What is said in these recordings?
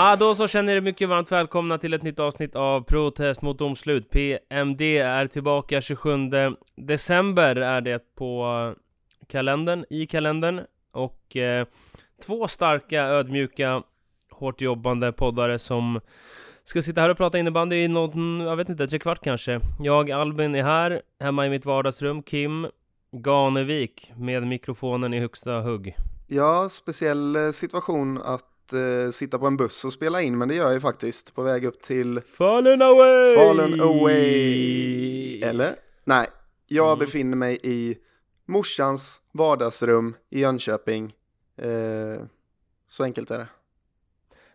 Ja, då så känner ni mycket varmt välkomna till ett nytt avsnitt av Protest mot domslut. PMD är tillbaka 27 december är det på eh, kalendern, i kalendern. Och eh, två starka, ödmjuka, hårt jobbande poddare som ska sitta här och prata innebandy i någon, jag vet inte, tre kvart kanske. Jag, Albin, är här, hemma i mitt vardagsrum. Kim Ganevik med mikrofonen i högsta hugg. Ja, speciell eh, situation att eh, sitta på en buss och spela in, men det gör jag ju faktiskt på väg upp till Fallen away! Fallen away! Eller? Nej, jag mm. befinner mig i morsans vardagsrum i Jönköping Eh, så enkelt är det.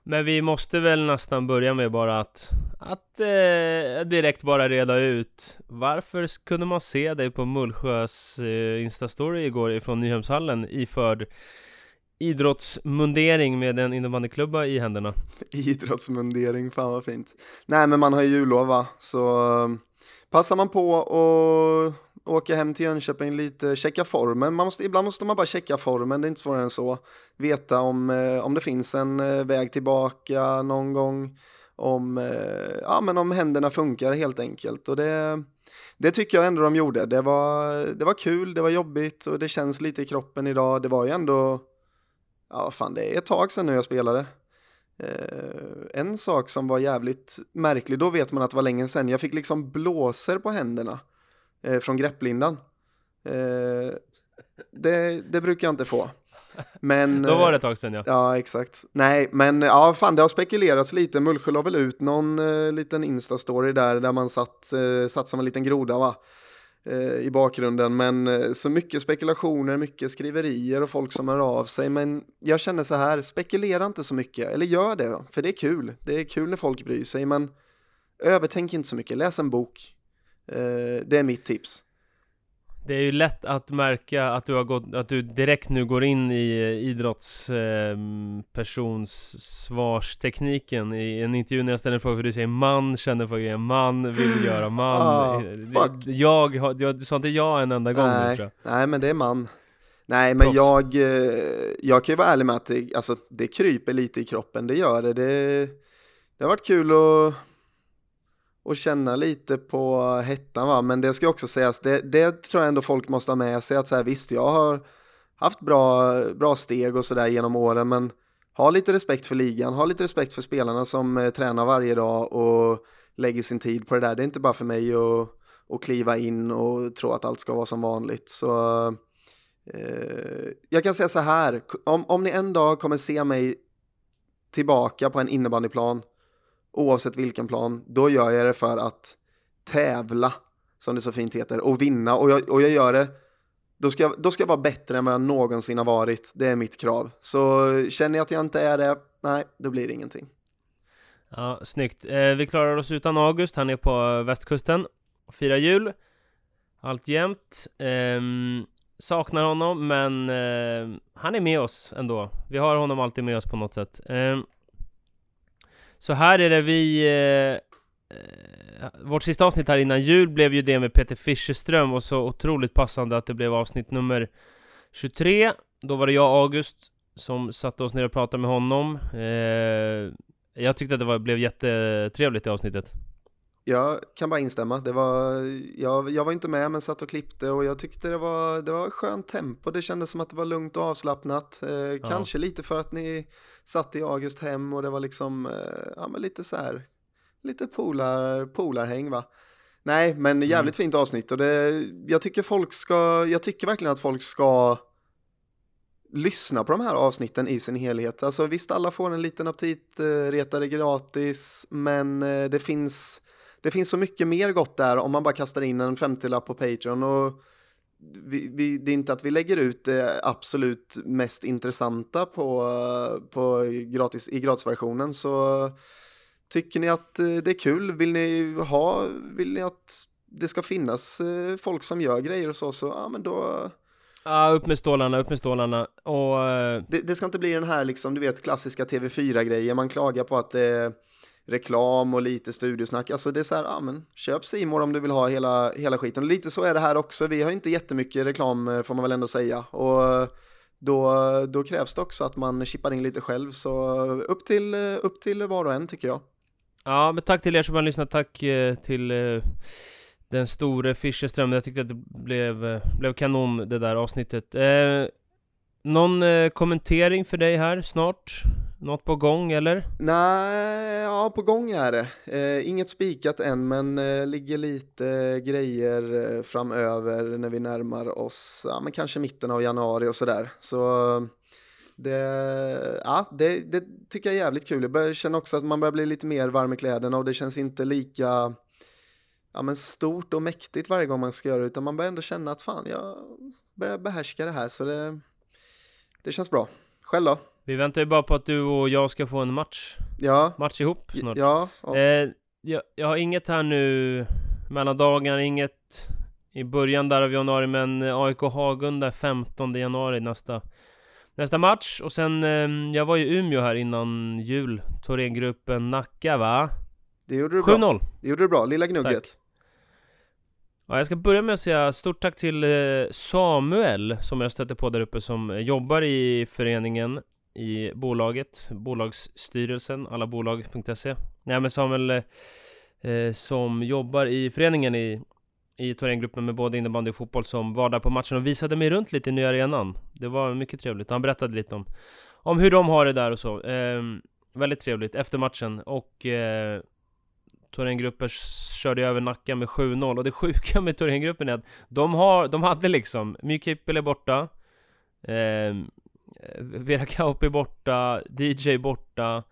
Men vi måste väl nästan börja med bara att, att eh, direkt bara reda ut Varför kunde man se dig på Mullsjös eh, Instastory igår ifrån Nyhemshallen iförd idrottsmundering med en innebandyklubba i händerna? Idrottsmundering, fan vad fint. Nej men man har ju jullov va, så um, passar man på och åka hem till Jönköping lite, checka formen. Man måste, ibland måste man bara checka formen, det är inte svårare än så. Veta om, eh, om det finns en eh, väg tillbaka någon gång. Om, eh, ja, men om händerna funkar helt enkelt. Och det, det tycker jag ändå de gjorde. Det var, det var kul, det var jobbigt och det känns lite i kroppen idag. Det var ju ändå, ja fan det är ett tag sedan nu jag spelade. en sak som var jävligt märklig, då vet man att det var länge sedan. Jag fick liksom blåser på händerna eh, från grepplindan. Eh, det, det brukar jag inte få. Men, Då var det ett tag sedan ja. Ja, exakt. Nej, men ja, fan det har spekulerats lite. Mullsjö la väl ut någon eh, liten Insta-story där, där man satt, eh, satt som en liten groda va? Eh, I bakgrunden. Men eh, så mycket spekulationer, mycket skriverier och folk som hör av sig. Men jag känner så här, spekulera inte så mycket. Eller gör det, för det är kul. Det är kul när folk bryr sig, men övertänk inte så mycket. Läs en bok, eh, det är mitt tips. Det är ju lätt att märka att du har gått, att du direkt nu går in i idrottspersonsvarstekniken eh, i en intervju när jag ställer en fråga för du säger man känner för grejen, man vill göra man. Ah, jag, jag, du sa inte ja en enda gång nej, nu, tror jag. Nej, men det är man. Nej, men jag, eh, jag kan ju vara ärlig med att det, alltså, det kryper lite i kroppen, det gör det. Det, det har varit kul att och känna lite på hettan va, men det ska också sägas, det, det tror jag ändå folk måste ha med sig att så här, visst jag har haft bra, bra steg och sådär genom åren, men ha lite respekt för ligan, ha lite respekt för spelarna som eh, tränar varje dag och lägger sin tid på det där. Det är inte bara för mig att, att kliva in och tro att allt ska vara som vanligt. Så eh, jag kan säga så här, om, om ni en dag kommer se mig tillbaka på en innebandyplan oavsett vilken plan, då gör jag det för att tävla, som det så fint heter, och vinna. Och jag, och jag gör det, då ska, jag, då ska jag vara bättre än vad jag någonsin har varit. Det är mitt krav. Så känner jag att jag inte är det, nej, då blir det ingenting. Ja, snyggt. Eh, vi klarar oss utan August, han är på västkusten och firar jul. Alltjämt. Eh, saknar honom, men eh, han är med oss ändå. Vi har honom alltid med oss på något sätt. Ehm, så här är det vi... Eh, eh, vårt sista avsnitt här innan jul blev ju det med Peter Fischerström och så otroligt passande att det blev avsnitt nummer 23. Då var det jag August som satte oss ner och pratade med honom. Eh, jag tyckte att det var, blev jättetrevligt i avsnittet. Jag kan bara instämma. Det var, jag, jag var inte med men satt och klippte och jag tyckte det var, det var skönt tempo. Det kändes som att det var lugnt och avslappnat. Eh, ja. Kanske lite för att ni satt i August hem och det var liksom, eh, ja men lite så här, lite polar, polarhäng va. Nej, men mm. jävligt mm. fint avsnitt och det, jag tycker folk ska, jag tycker verkligen att folk ska lyssna på de här avsnitten i sin helhet. Alltså visst, alla får en liten aptitretare gratis, men eh, det finns det finns så mycket mer gott där om man bara kastar in en 50-lapp på Patreon och vi, vi, det är inte att vi lägger ut det absolut mest intressanta på, på gratis, i gratisversionen så tycker ni att eh, det är kul, vill ni ha, vill ni att det ska finnas eh, folk som gör grejer och så, så ja men då Ja, upp med stålarna, upp med stålarna. Och... eh, det, det ska inte bli den här liksom, du vet, klassiska TV4-grejen, man klagar på att det är reklam och lite studiosnack, alltså det är så här, ja men köp Simor om du vill ha hela, hela skiten, och lite så är det här också, vi har inte jättemycket reklam eh, får man väl ändå säga, och eh, då, då krävs det också att man chippar in lite själv, så eh, upp till, upp till var och en tycker jag. Ja, men tack till er som har lyssnat, tack till den store Fischerström, jag tyckte att det blev, blev kanon det där avsnittet. Eh, någon eh, kommentering för dig här snart? Något på gång eller? Nej, ja på gång är det. Eh, inget spikat än, men eh, ligger lite eh, grejer eh, framöver när vi närmar oss, ja men kanske mitten av januari och sådär. Så det, ja, det, det tycker jag är jävligt kul. Jag börjar känna också att man börjar bli lite mer varm i kläderna och det känns inte lika ja, men stort och mäktigt varje gång man ska göra det, utan man börjar ändå känna att fan, jag börjar behärska det här, så det, det känns bra. Själv då? Vi väntar ju bara på att du och jag ska få en match, Ja, match ihop snart. ja, ja. Eh, jag, jag har inget här nu mellan dagarna, inget i början där av januari, men eh, AIK Hagunda 15 januari nästa, nästa match. Och sen, eh, jag var ju i Umeå här innan jul, Thorengruppen Nacka va? det gjorde du bra. 7-0! Det gjorde du bra, lilla gnugget. Ja, jag ska börja med att säga stort tack till eh, Samuel som jag stötte på där uppe som jobbar i föreningen i bolaget, bolagsstyrelsen, allabolag.se. Nej men Samuel eh, eh, som jobbar i föreningen i, i Thorengruppen med både innebandy och fotboll som var där på matchen och visade mig runt lite i nya arenan. Det var mycket trevligt. Han berättade lite om, om hur de har det där och så. Eh, väldigt trevligt efter matchen och eh, Thorengruppen körde över Nacka med 7-0 och det sjuka med Thorengruppen är att de, har, de hade liksom Mykippel är borta eh, Vera Kauppi borta, DJ borta.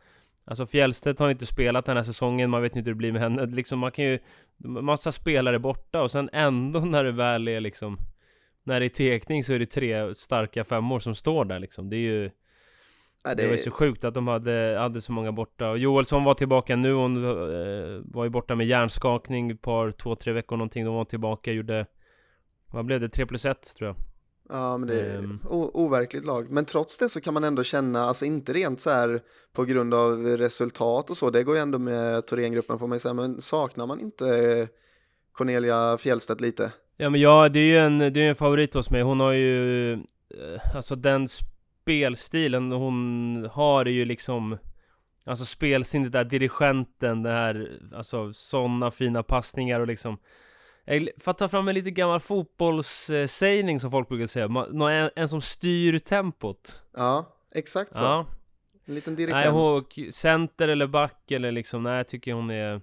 Alltså Fjällstedt har inte spelat den här säsongen, man vet inte hur det blir med henne. Liksom man kan ju Massa spelare borta och sen ändå när det väl är liksom När det är tekning så är det tre starka femmor som står där liksom. Det är ju Ja, det var ju så sjukt att de hade, hade så många borta. Och Joelsson var tillbaka nu, hon eh, var ju borta med hjärnskakning ett par, två, tre veckor någonting. De var tillbaka, gjorde... Vad blev det? 3 plus 1 tror jag. Ja, men det är o- overkligt lag. Men trots det så kan man ändå känna, alltså inte rent så här på grund av resultat och så, det går ju ändå med Thorengruppen får man ju säga, men saknar man inte Cornelia Fjällstedt lite? Ja men ja, det är ju en, det är en favorit hos mig. Hon har ju... eh, Alltså den spelstilen hon har är ju liksom... Alltså spelsinnet där, dirigenten, det här... Alltså sådana fina passningar och liksom... För att ta fram en lite gammal fotbollssägning som folk brukar säga, en, en som styr tempot. Ja, exakt så. Ja, En liten nej, dirigent. hon, center eller back eller liksom, nej jag tycker hon är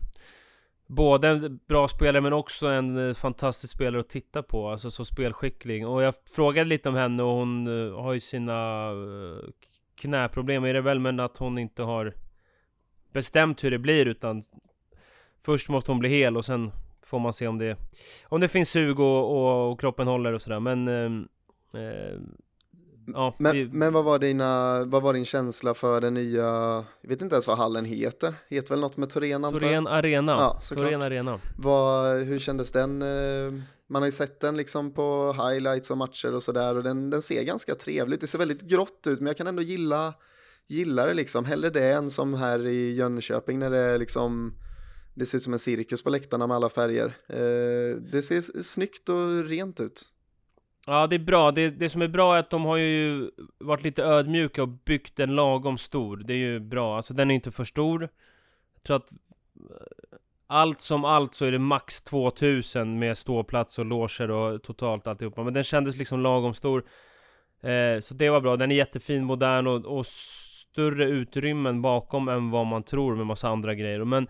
Både en bra spelare men också en eh, fantastisk spelare att titta på, alltså så spelskicklig. Och jag frågade lite om henne och hon eh, har ju sina eh, knäproblem är det väl, men att hon inte har bestämt hur det blir utan Först måste hon bli hel och sen får man se om det Om det finns sug och, och, och kroppen håller och sådär men eh, Ja, Men, vi, men vad, var dina, vad var din känsla för den nya, jag vet inte ens vad hallen heter, heter väl något med Torén antar? Torén Arena, Ja. Torén Arena Vad, hur kändes den? eh, Man har ju sett den liksom på highlights och matcher och sådär och den, den ser ganska trevlig ut. Det ser väldigt grått ut men jag kan ändå gilla, gilla det liksom. Hellre det än som här i Jönköping när det är liksom det ser ut som en cirkus på läktarna med alla färger. Eh, det ser snyggt och rent ut. Ja det är bra, det, det som är bra är att de har ju varit lite ödmjuka och byggt en lagom stor. Det är ju bra, alltså den är inte för stor. Jag tror att eh, Allt som allt så är det max 2000 med ståplats och loger och totalt alltihopa. Men den kändes liksom lagom stor. Eh, Så det var bra, den är jättefin, modern och, och större utrymmen bakom än vad man tror med massa andra grejer. Men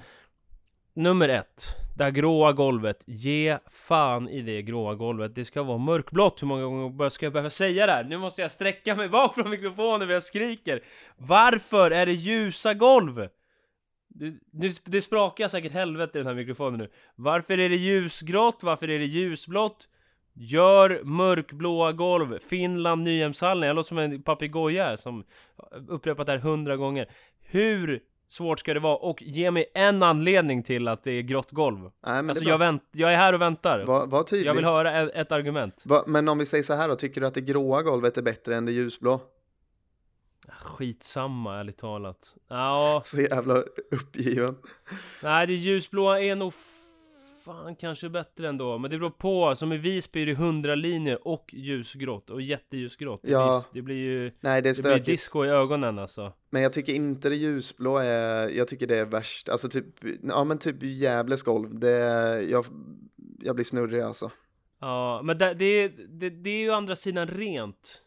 Nummer ett, det här gråa golvet. Ge fan i det gråa golvet. Det ska vara mörkblått. Hur många gånger ska jag behöva säga det här? Nu måste jag sträcka mig bak från mikrofonen när jag skriker. Varför är det ljusa golv? Det, det, det sprakar säkert helvete i den här mikrofonen nu. Varför är det ljusgrått? Varför är det ljusblått? Gör mörkblåa golv. Finland, Nyhemshallen. Jag låter som en papegoja som upprepat det här hundra gånger. Hur svårt ska det vara? Och ge mig en anledning till att det är grått golv. Nej, men Alltså jag, vänt, jag är här och väntar. Var, var tydlig. Jag vill höra ett, ett argument. Va, men om vi säger så här då, tycker du att det gråa golvet är bättre än det ljusblå? Skitsamma ärligt talat. Ja, Så jävla uppgiven. nej det ljusblåa är nog fan kanske bättre ändå. Men det beror på. Som i Visby är det 100 linjer och ljusgrått och jätteljusgrått. Ja. det blir ju Nej, det är det blir disco i ögonen alltså. Men jag tycker inte det ljusblå är, jag tycker det är värst. Alltså typ, ja men typ Gävles golv, det jag, jag blir snurrig alltså. Ja, men det, det, är- det, det är ju andra sidan rent.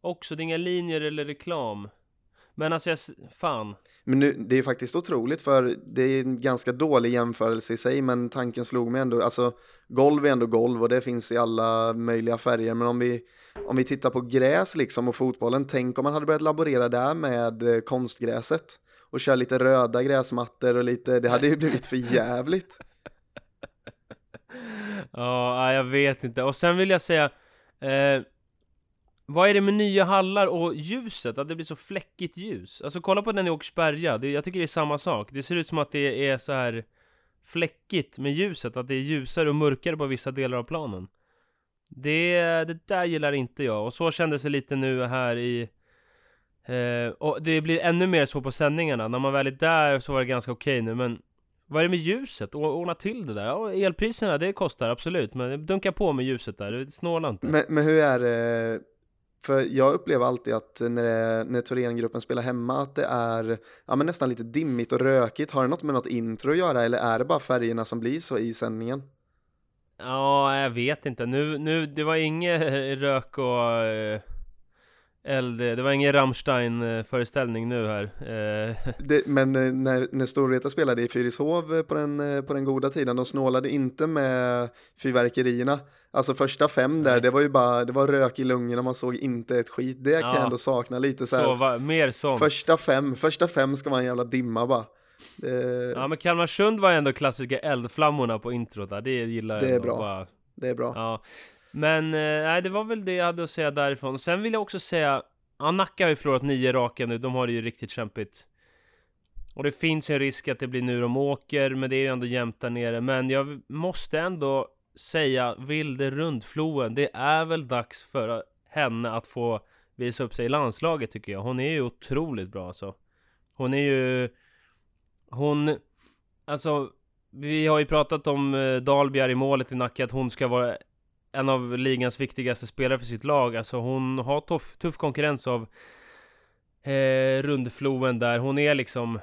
Också, det är inga linjer eller reklam. Men alltså jag, fan. Men nu, det är faktiskt otroligt för det är en ganska dålig jämförelse i sig men tanken slog mig ändå, alltså golv är ändå golv och det finns i alla möjliga färger men om vi, om vi tittar på gräs liksom och fotbollen, tänk om man hade börjat laborera där med eh, konstgräset och köra lite röda gräsmattor och lite, det hade ju blivit för jävligt. Ja, jag vet inte. Och sen vill jag säga, eh, vad är det med nya hallar och ljuset? Att det blir så fläckigt ljus? Alltså kolla på den i Åkersberga, det, jag tycker det är samma sak. Det ser ut som att det är så här fläckigt med ljuset, att det är ljusare och mörkare på vissa delar av planen. Det, det där gillar inte jag, och så kändes det lite nu här i eh, Och det blir ännu mer så på sändningarna, när man väl är där så var det ganska okej nu, men vad är det med ljuset? Ordna till det där. Ja, elpriserna, det kostar absolut, men dunka på med ljuset där, snåla inte. Men, men hur är det, för jag upplever alltid att när, det, när Thorengruppen spelar hemma att det är ja, men nästan lite dimmigt och rökigt. Har det något med något intro att göra eller är det bara färgerna som blir så i sändningen? Ja, jag vet inte. Nu, nu, det var inget rök och eh, eld. Det var ingen Rammstein-föreställning nu här. Eh, Det, men eh, när, när Storvreta spelade i Fyrishov eh, på den, eh, på den goda tiden, de snålade inte med fyrverkerierna. Alltså första fem där, Nej. det var ju bara, det var rök i lungorna, man såg inte ett skit. Det kan Ja. jag ändå sakna lite så så, va, mer sånt. Första fem, första fem ska vara en jävla dimma bara. Eh, Ja, men Kalmarsund var ändå klassiska eldflammorna på introt där. Det gillar jag Det är bra. Bara, Det är bra. Ja, men eh, nej, det var väl det jag hade att säga därifrån. Sen vill jag också säga, ja, Nacka har ju förlorat nio raka nu, de har det ju riktigt kämpigt. Och det finns ju en risk att det blir nu de åker, men det är ju ändå jämnt där nere. Men jag måste ändå säga, Vilde Rundfloen, det är väl dags för henne att få visa upp sig i landslaget tycker jag. Hon är ju otroligt bra alltså. Hon är ju... Hon... Alltså, vi har ju pratat om eh, Dalbjer i målet i Nacka, att hon ska vara en av ligans viktigaste spelare för sitt lag. Alltså hon har tuff, tuff konkurrens av eh, Rundfloen där. Hon är liksom...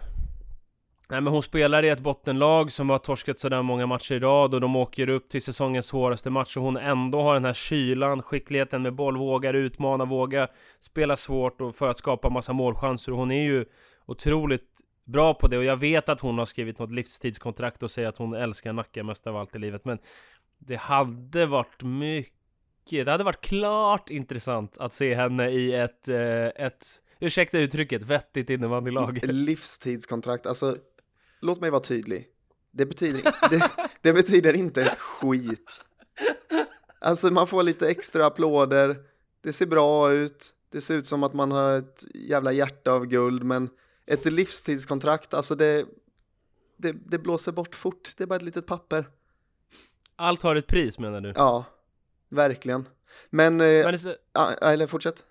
Nej men hon spelar i ett bottenlag som har torskat sådär många matcher i rad och de åker upp till säsongens svåraste match och hon ändå har den här kylan, skickligheten med boll, vågar utmana, våga spela svårt och för att skapa massa målchanser och hon är ju otroligt bra på det och jag vet att hon har skrivit något livstidskontrakt och säger att hon älskar Nacka mest av allt i livet men det hade varit mycket, det hade varit klart intressant att se henne i ett, eh, ett ursäkta uttrycket, vettigt innebandylag. Livstidskontrakt, alltså låt mig vara tydlig. Det betyder, det, det betyder inte ett skit. Alltså man får lite extra applåder, det ser bra ut, det ser ut som att man har ett jävla hjärta av guld, men ett livstidskontrakt, alltså det, det, det blåser bort fort, det är bara ett litet papper. Allt har ett pris menar du? Ja, verkligen. Men, eh, Men så, eller fortsätt.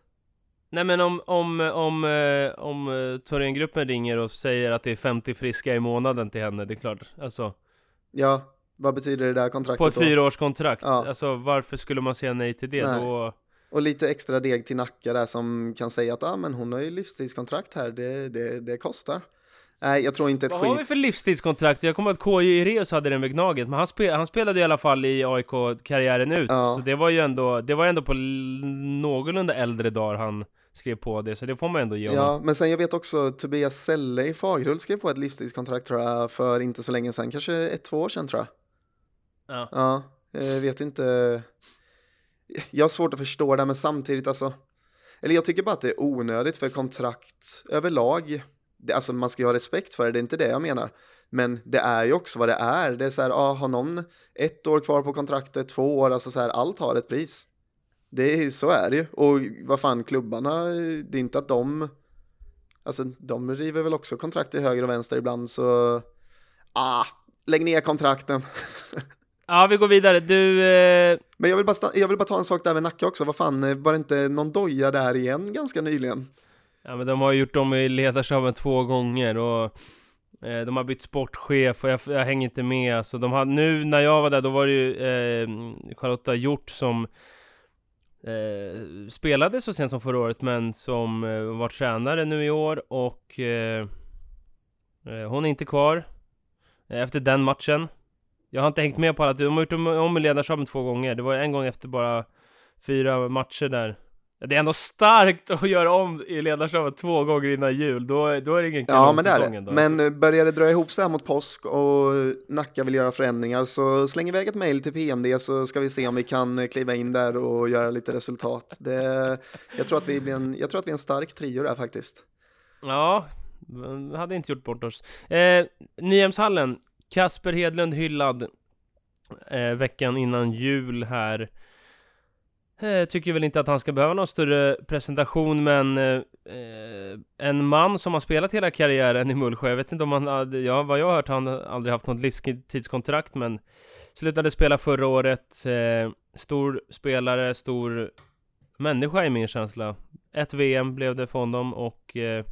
nej men om, om, om, eh, om eh, Thorengruppen ringer och säger att det är 50 friska i månaden till henne, det är klart, alltså Ja, vad betyder det där på kontraktet ett då? fyraårskontrakt, Ja. alltså varför skulle man säga nej till det Nej. då? Och lite extra deg till Nacka där som kan säga att ah, men hon har ju livstidskontrakt här, det, det, det kostar. Nej, jag tror inte ett Vad har vi skit. för livstidskontrakt? Jag kommer att KJ Ireus hade den med Gnaget, men han, spe, han spelade i alla fall i AIK karriären ut, Ja. så det var ju ändå, det var ändå på någorlunda äldre dagar han skrev på det, så det får man ändå ge honom. Ja, men sen jag vet också Tobias Selle i Fagerhult skrev på ett livstidskontrakt tror jag för inte så länge sedan, kanske ett, två år sedan tror jag. Ja. Ja, jag vet inte. Jag har svårt att förstå det, men samtidigt alltså. Eller jag tycker bara att det är onödigt för kontrakt överlag. Alltså man ska ju ha respekt för det, det är inte det jag menar. Men det är ju också vad det är. Det är så här, ah, har någon ett år kvar på kontraktet, två år, alltså så här, allt har ett pris. Det är, så är det ju. Och vad fan, klubbarna, det är inte att de, alltså de river väl också kontrakt till höger och vänster ibland, så ah, lägg ner kontrakten. Ja, vi går vidare. Du... Eh... Men jag vill, bara jag vill bara ta en sak där med Nacka också. Vad fan, var det inte någon doja där igen ganska nyligen? Ja, men de har gjort om i ledarstaben två gånger och eh, de har bytt sportchef och jag, jag hänger inte med. Alltså, de har, nu när jag var där, då var det ju eh, Charlotta Hjort som eh, spelade så sent som förra året, men som eh, var tränare nu i år och eh, eh hon är inte kvar eh, efter den matchen. Jag har inte hängt med på alla, de har gjort om i ledarstaben två gånger. Det var en gång efter bara fyra matcher där. Det är ändå starkt att göra om i ledarstaben två gånger innan jul. Då, då är det ingen Ja, men det är det. Då, men alltså. börjar det dra ihop sig här mot påsk och Nacka vill göra förändringar så släng iväg ett mejl till PMD så ska vi se om vi kan kliva in där och göra lite resultat. Det, jag, tror att vi blir en, jag tror att vi är en stark trio där faktiskt. Ja, hade inte gjort bort oss. Eh, Nyhemshallen, Kasper Hedlund hyllad eh, veckan innan jul här. Eh, tycker väl inte att han ska behöva någon större presentation, men eh, eh, en man som har spelat hela karriären i Mullsjö. Jag vet inte om han hade, ja, vad jag har hört, han aldrig haft något livstidskontrakt, men slutade spela förra året. Eh, stor spelare, stor människa i min känsla. Ett VM blev det för honom och eh,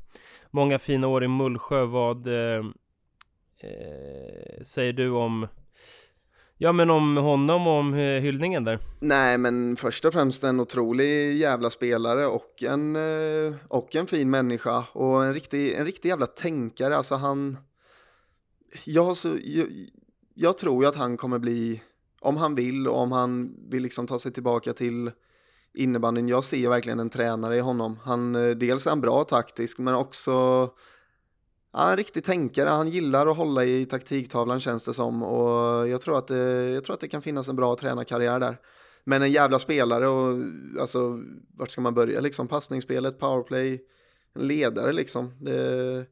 många fina år i Mullsjö. Vad eh, eh, säger du om Ja men om honom och om hyllningen där? Nej men först och främst en otrolig jävla spelare och en, eh, och en fin människa och en riktig, en riktig jävla tänkare. Alltså han... Jag, så, jag, jag tror ju att han kommer bli, om han vill och om han vill liksom ta sig tillbaka till innebandyn. Jag ser verkligen en tränare i honom. Han, eh, dels är han bra taktisk men också Ja, en riktig tänkare. Han gillar att hålla i taktiktavlan känns det som. Och jag tror att det, jag tror att det kan finnas en bra tränarkarriär där. Men en jävla spelare och alltså vart ska man börja liksom? Passningsspelet, powerplay, en ledare liksom. Det,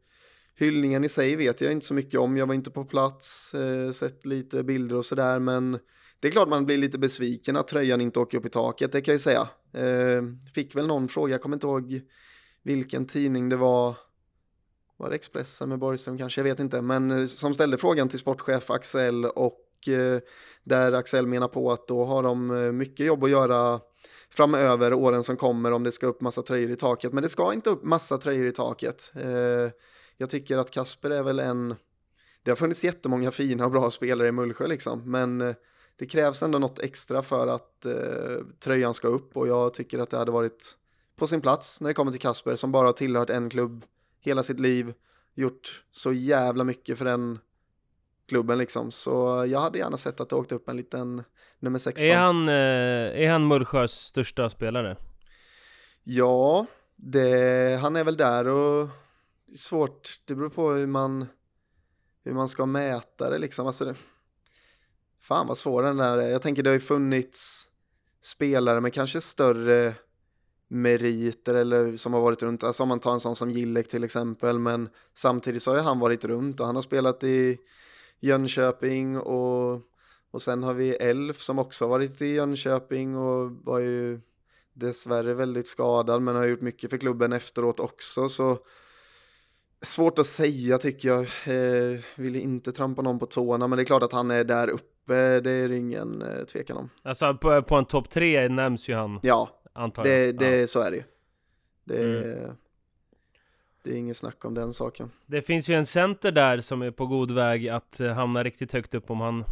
hyllningen i sig vet jag inte så mycket om. Jag var inte på plats, eh, sett lite bilder och sådär. Men det är klart man blir lite besviken att tröjan inte åker upp i taket, det kan jag ju säga. Eh, fick väl någon fråga, jag kommer inte ihåg vilken tidning det var var det Expressen med Borgström kanske, jag vet inte, men eh, som ställde frågan till sportchef Axel och eh, där Axel menar på att då har de eh, mycket jobb att göra framöver, åren som kommer, om det ska upp massa tröjor i taket. Men det ska inte upp massa tröjor i taket. Jag tycker att Kasper är väl en... Det har funnits jättemånga fina och bra spelare i Mullsjö liksom, men det krävs ändå något extra för att tröjan ska upp och jag tycker att det hade varit på sin plats när det kommer till Kasper som bara har tillhört en klubb hela sitt liv, gjort så jävla mycket för den klubben liksom. Så jag hade gärna sett att det åkte upp en liten nummer 16. Är han, eh, är han Mullsjös största spelare? Ja, det, han är väl där och svårt, det beror på hur man, hur man ska mäta det liksom. Alltså det, fan vad svår den där är. Jag tänker det har ju funnits spelare med kanske större meriter eller som har varit runt, alltså om man tar en sån som Gillek till exempel, men samtidigt så har ju han varit runt och han har spelat i Jönköping och, och sen har vi Elf som också har varit i Jönköping och var ju dessvärre väldigt skadad men har gjort mycket för klubben efteråt också så svårt att säga tycker jag, eh, vill inte trampa någon på tårna men det är klart att han är där uppe, det är det ingen eh, tvekan om. Alltså på, på en topp tre nämns ju han. Ja, Antar det, det, ja. Så är det ju. Det, mm. det är inget snack om den saken. Det finns ju en center där som är på god väg att uh, hamna riktigt högt upp om han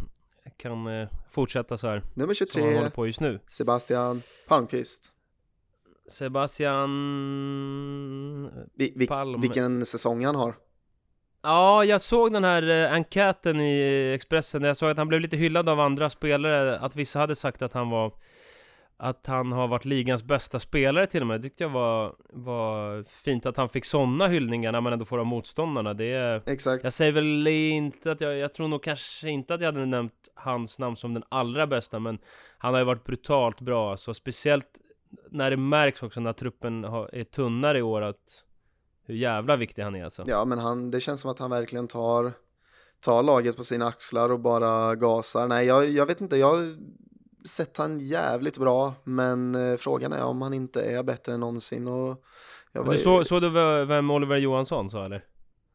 kan uh, fortsätta så här. Nummer 23, som han håller på just nu. Sebastian Palmqvist. Sebastian Vi, vil, Palm. Vilken säsong han har. Ja, jag såg den här uh, enkäten i Expressen. Jag såg att han blev lite hyllad av andra spelare. Att vissa hade sagt att han var att han har varit ligans bästa spelare till och med. Det tyckte jag var, var fint att han fick sådana hyllningar när man ändå får av motståndarna. Det är, Exakt. Jag säger väl inte att jag, jag tror nog kanske inte att jag hade nämnt hans namn som den allra bästa, men han har ju varit brutalt bra, alltså speciellt när det märks också när truppen har, är tunnare i år att hur jävla viktig han är alltså. Ja, men han, det känns som att han verkligen tar, tar laget på sina axlar och bara gasar. Nej, jag, jag vet inte, jag sett han jävligt bra, men eh, frågan är om han inte är bättre än någonsin. Och jag Men du såg så du vem Oliver Johansson sa eller?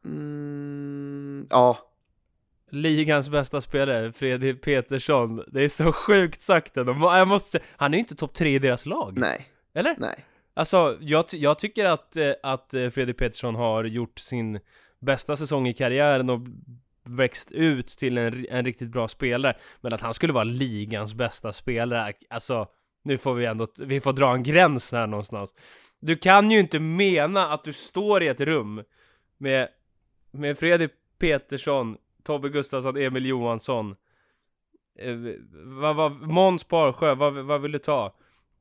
Mm, ja, Ligans bästa spelare, Fredrik Petersson. Det är så sjukt sagt ändå. Jag måste säga, han är ju inte topp tre i deras lag. nej, Eller? nej. Alltså, jag, jag tycker att, eh, att eh, Fredrik Petersson har gjort sin bästa säsong i karriären och växt ut till en, en riktigt bra spelare. Men att han skulle vara ligans bästa spelare, alltså, nu får vi ändå, vi får dra en gräns här någonstans. Du kan ju inte mena att du står i ett rum med, med Fredrik Petersson, Tobbe Gustafsson, Emil Johansson, eh, vad, vad, Måns Barsjö, vad, vad vill du ta?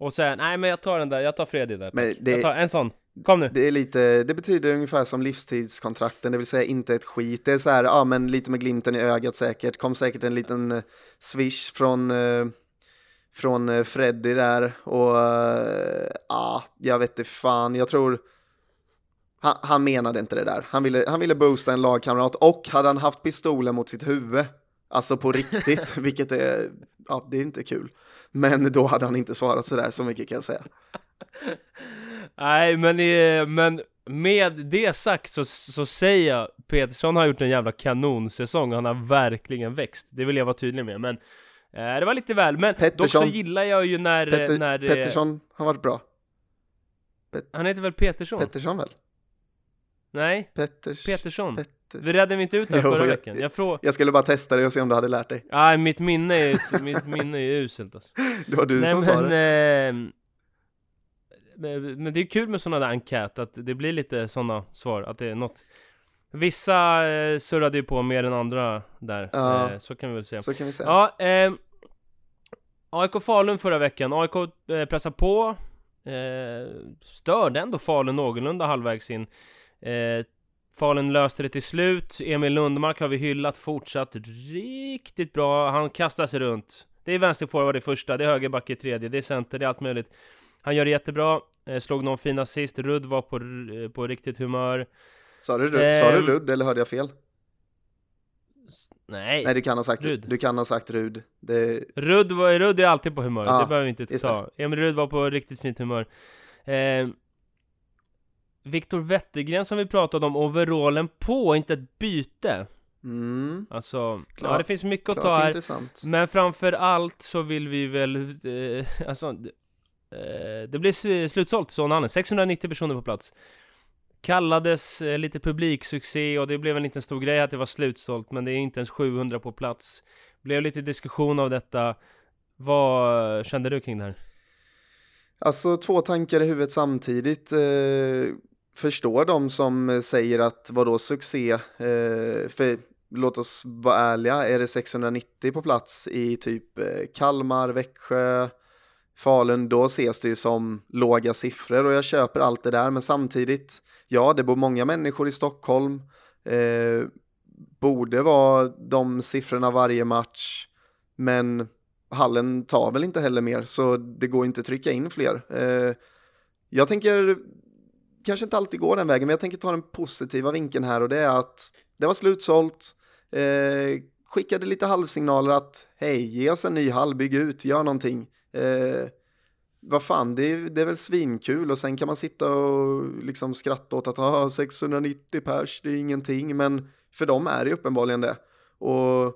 Och säga, nej men jag tar den där, jag tar Fredrik där. Men det- Jag tar en sån. Kom nu. Det är lite, det betyder ungefär som livstidskontrakten, det vill säga inte ett skit. Det är så här, ja men lite med glimten i ögat säkert, kom säkert en liten eh, swish från, eh, från eh, Freddy där och ja, jag vet inte fan, jag tror han, han menade inte det där. Han ville, han ville boosta en lagkamrat och hade han haft pistolen mot sitt huvud, alltså på riktigt, vilket är, ja det är inte kul. Men då hade han inte svarat sådär, så mycket kan jag säga. Nej men, eh, men med det sagt så, så säger jag Petersson har gjort en jävla kanonsäsong, han har verkligen växt. Det vill jag vara tydlig med, men eh, det var lite väl. Men dock så Pettersson. gillar jag ju när, Petter, när eh, Pettersson har varit bra. Han heter väl Petersson? Pettersson väl? Nej, Petters... Petersson. Petter. Vi redde vi inte ut det Jo, förra jag- veckan? Jag frå... Jag skulle bara testa det och se om du hade lärt dig. Nej, mitt minne är, mitt minne är uselt alltså. Det var du Nej som sa men, det. eh, men det är kul med sådana där enkät, att det blir lite sådana svar, att det är något Vissa eh, surrade ju på mer än andra där, Ja. eh, så kan vi väl säga Så kan vi säga. Ja, eh, AIK Falun förra veckan, AIK eh, pressade på eh, Störde ändå Falun någorlunda halvvägs in eh, Falun löste det till slut, Emil Lundmark har vi hyllat fortsatt riktigt bra, han kastar sig runt. Det är vänsterforward i första, det är högerback i tredje, det är center, det är allt möjligt. Han gör det jättebra, eh, slog någon fin assist, Rudd var på, r- på riktigt humör. Sa du, rudd, sa du ehm, rudd eller hörde jag fel? Nej, Nej, du kan ha sagt Rudd. Du kan ha sagt rudd. Det, Rudd, var, Rudd är alltid på humör, Ja, det behöver vi inte ta. Emil Rudd var på riktigt fint humör. Eh, Viktor Wettergren som vi pratade om, overallen på, inte ett byte. mm, Alltså, ja Klart- det finns mycket att ta här. intressant. Men framför allt så vill vi väl, eh, alltså, eh, det blir sl- slutsålt i Sonhallen, 690 personer på plats. Kallades eh, lite publiksuccé och det blev en liten stor grej att det var slutsålt, men det är inte ens 700 på plats. Blev lite diskussion av detta. Vad kände du kring det här? Alltså två tankar i huvudet samtidigt. Eh, förstår de som eh, säger att vadå succé? Eh, för låt oss vara ärliga, är det 690 på plats i typ eh, Kalmar, Växjö, Falun, då ses det ju som låga siffror och jag köper allt det där, men samtidigt, ja, det bor många människor i Stockholm, eh, borde vara de siffrorna varje match, men hallen tar väl inte heller mer, så det går inte att trycka in fler. Eh, jag tänker, kanske inte alltid går den vägen, men jag tänker ta den positiva vinkeln här och det är att det var slutsålt, eh, skickade lite halvsignaler att hej, ge oss en ny hall, bygg ut, gör någonting. Eh, vad fan, det är, det är väl svinkul och sen kan man sitta och liksom skratta åt att ah, 690 pers, det är ingenting, men för dem är det uppenbarligen det. Och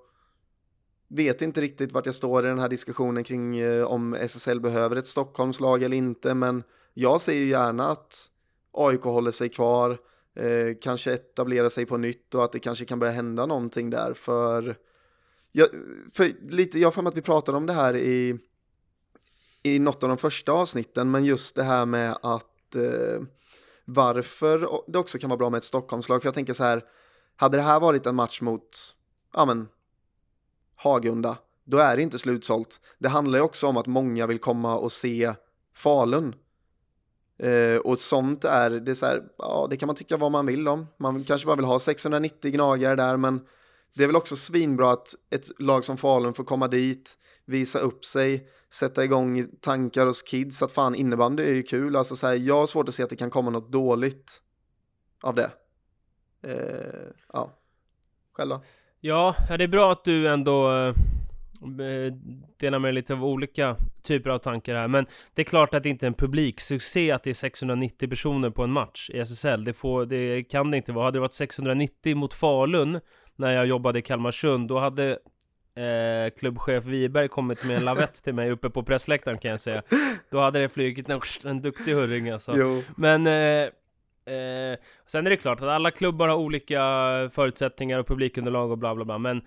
vet inte riktigt vart jag står i den här diskussionen kring eh, om SSL behöver ett Stockholmslag eller inte, men jag ser ju gärna att AIK håller sig kvar, eh, kanske etablerar sig på nytt och att det kanske kan börja hända någonting där för jag, för lite, jag har för mig att vi pratade om det här i, i något av de första avsnitten, men just det här med att eh, varför det också kan vara bra med ett Stockholmslag, för jag tänker så här, hade det här varit en match mot, ja men, Hagunda, då är det inte slutsålt. Det handlar ju också om att många vill komma och se Falun. Eh, och sånt är, det är så här, ja det kan man tycka vad man vill om. Man kanske bara vill ha 690 gnagare där, men det är väl också svinbra att ett lag som Falun får komma dit, visa upp sig, sätta igång tankar hos kids att fan innebandy är ju kul. Alltså så här, jag har svårt att se att det kan komma något dåligt av det. Eh, ja, själv då? Ja, det är bra att du ändå eh, delar med lite av olika typer av tankar här. Men det är klart att det inte är en publiksuccé att det är 690 personer på en match i SSL. Det, får, det kan det inte vara. Hade det varit 690 mot Falun när jag jobbade i Kalmarsund, då hade eh, klubbchef Wiberg kommit med en lavett till mig uppe på pressläktaren kan jag säga. Då hade det flugit en, en duktig hurring alltså. Jo. Men eh, Eh, sen är det klart att alla klubbar har olika förutsättningar och publikunderlag och bla bla bla. Men,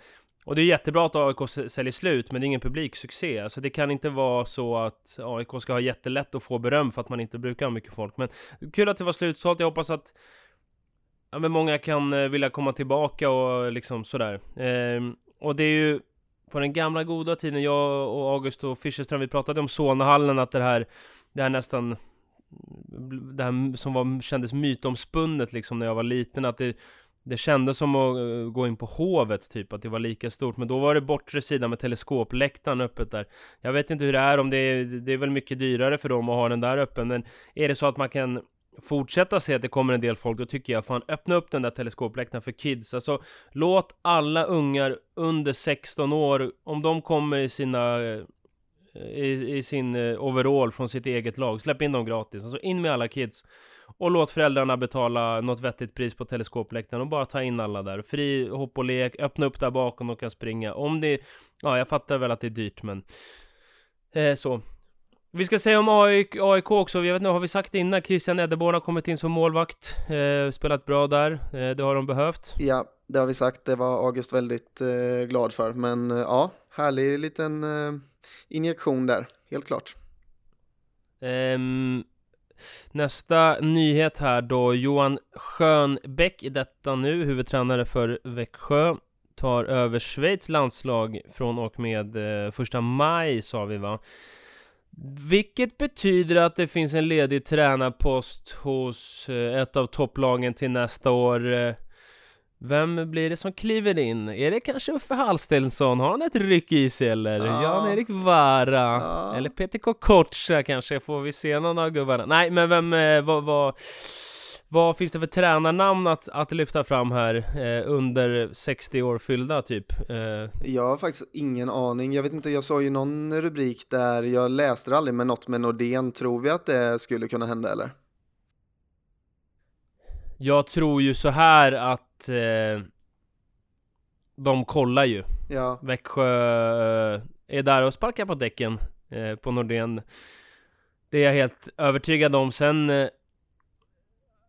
och det är jättebra att AIK säljer slut, men det är ingen publiksuccé. Alltså det kan inte vara så att AIK ska ha jättelätt att få beröm för att man inte brukar ha mycket folk. Men kul att det var slutsålt. Jag hoppas att ja, men många kan eh, vilja komma tillbaka och liksom sådär. Eh, och det är ju på den gamla goda tiden, jag och August och Fischerström, vi pratade om Solnahallen, att det här, det här nästan det här som var, kändes mytomspunnet liksom när jag var liten, att det, det kändes som att eh, gå in på Hovet typ, att det var lika stort. Men då var det bortre sidan med teleskopläktaren öppet där. Jag vet inte hur det är, om det är, det är väl mycket dyrare för dem att ha den där öppen. Men är det så att man kan fortsätta se att det kommer en del folk, då tycker jag fan öppna upp den där teleskopläktaren för kids. Alltså låt alla ungar under 16 år, om de kommer i sina eh, i, i sin eh, overall från sitt eget lag. Släpp in dem gratis. Alltså in med alla kids. Och låt föräldrarna betala något vettigt pris på teleskopläktaren och bara ta in alla där. Fri hopp och lek, öppna upp där bakom och kan springa. Om det, ja jag fattar väl att det är dyrt men eh, så. Vi ska säga om AIK, AIK också, jag vet inte, har vi sagt det innan? Christian Edderborn har kommit in som målvakt, eh, spelat bra där, eh, det har de behövt. Ja, det har vi sagt, det var August väldigt eh, glad för, men eh, ja, härlig liten eh, injektion där, helt klart. Um, nästa nyhet här då, Johan Schönbeck i detta nu, huvudtränare för Växjö, tar över Schweiz landslag från och med eh, första maj sa vi va? Vilket betyder att det finns en ledig tränarpost hos eh, ett av topplagen till nästa år. Eh, vem blir det som kliver in? Är det kanske Uffe Hallstensson? Har han ett ryck i sig eller? Ja. Jan-Erik Vara? Ja. Eller Peter Kokocha kanske? Får vi se någon av gubbarna? Nej, men vem, eh, vad, vad, vad finns det för tränarnamn att, att lyfta fram här eh, under 60 år fyllda typ? Eh. Jag har faktiskt ingen aning. Jag vet inte, jag såg ju någon rubrik där, jag läste det aldrig, men något med Nordén. Tror vi att det skulle kunna hända eller? Jag tror ju så här att eh, de kollar ju. Ja. Växjö eh, är där och sparkar på däcken eh, på Nordén. Det är jag helt övertygad om. Sen eh,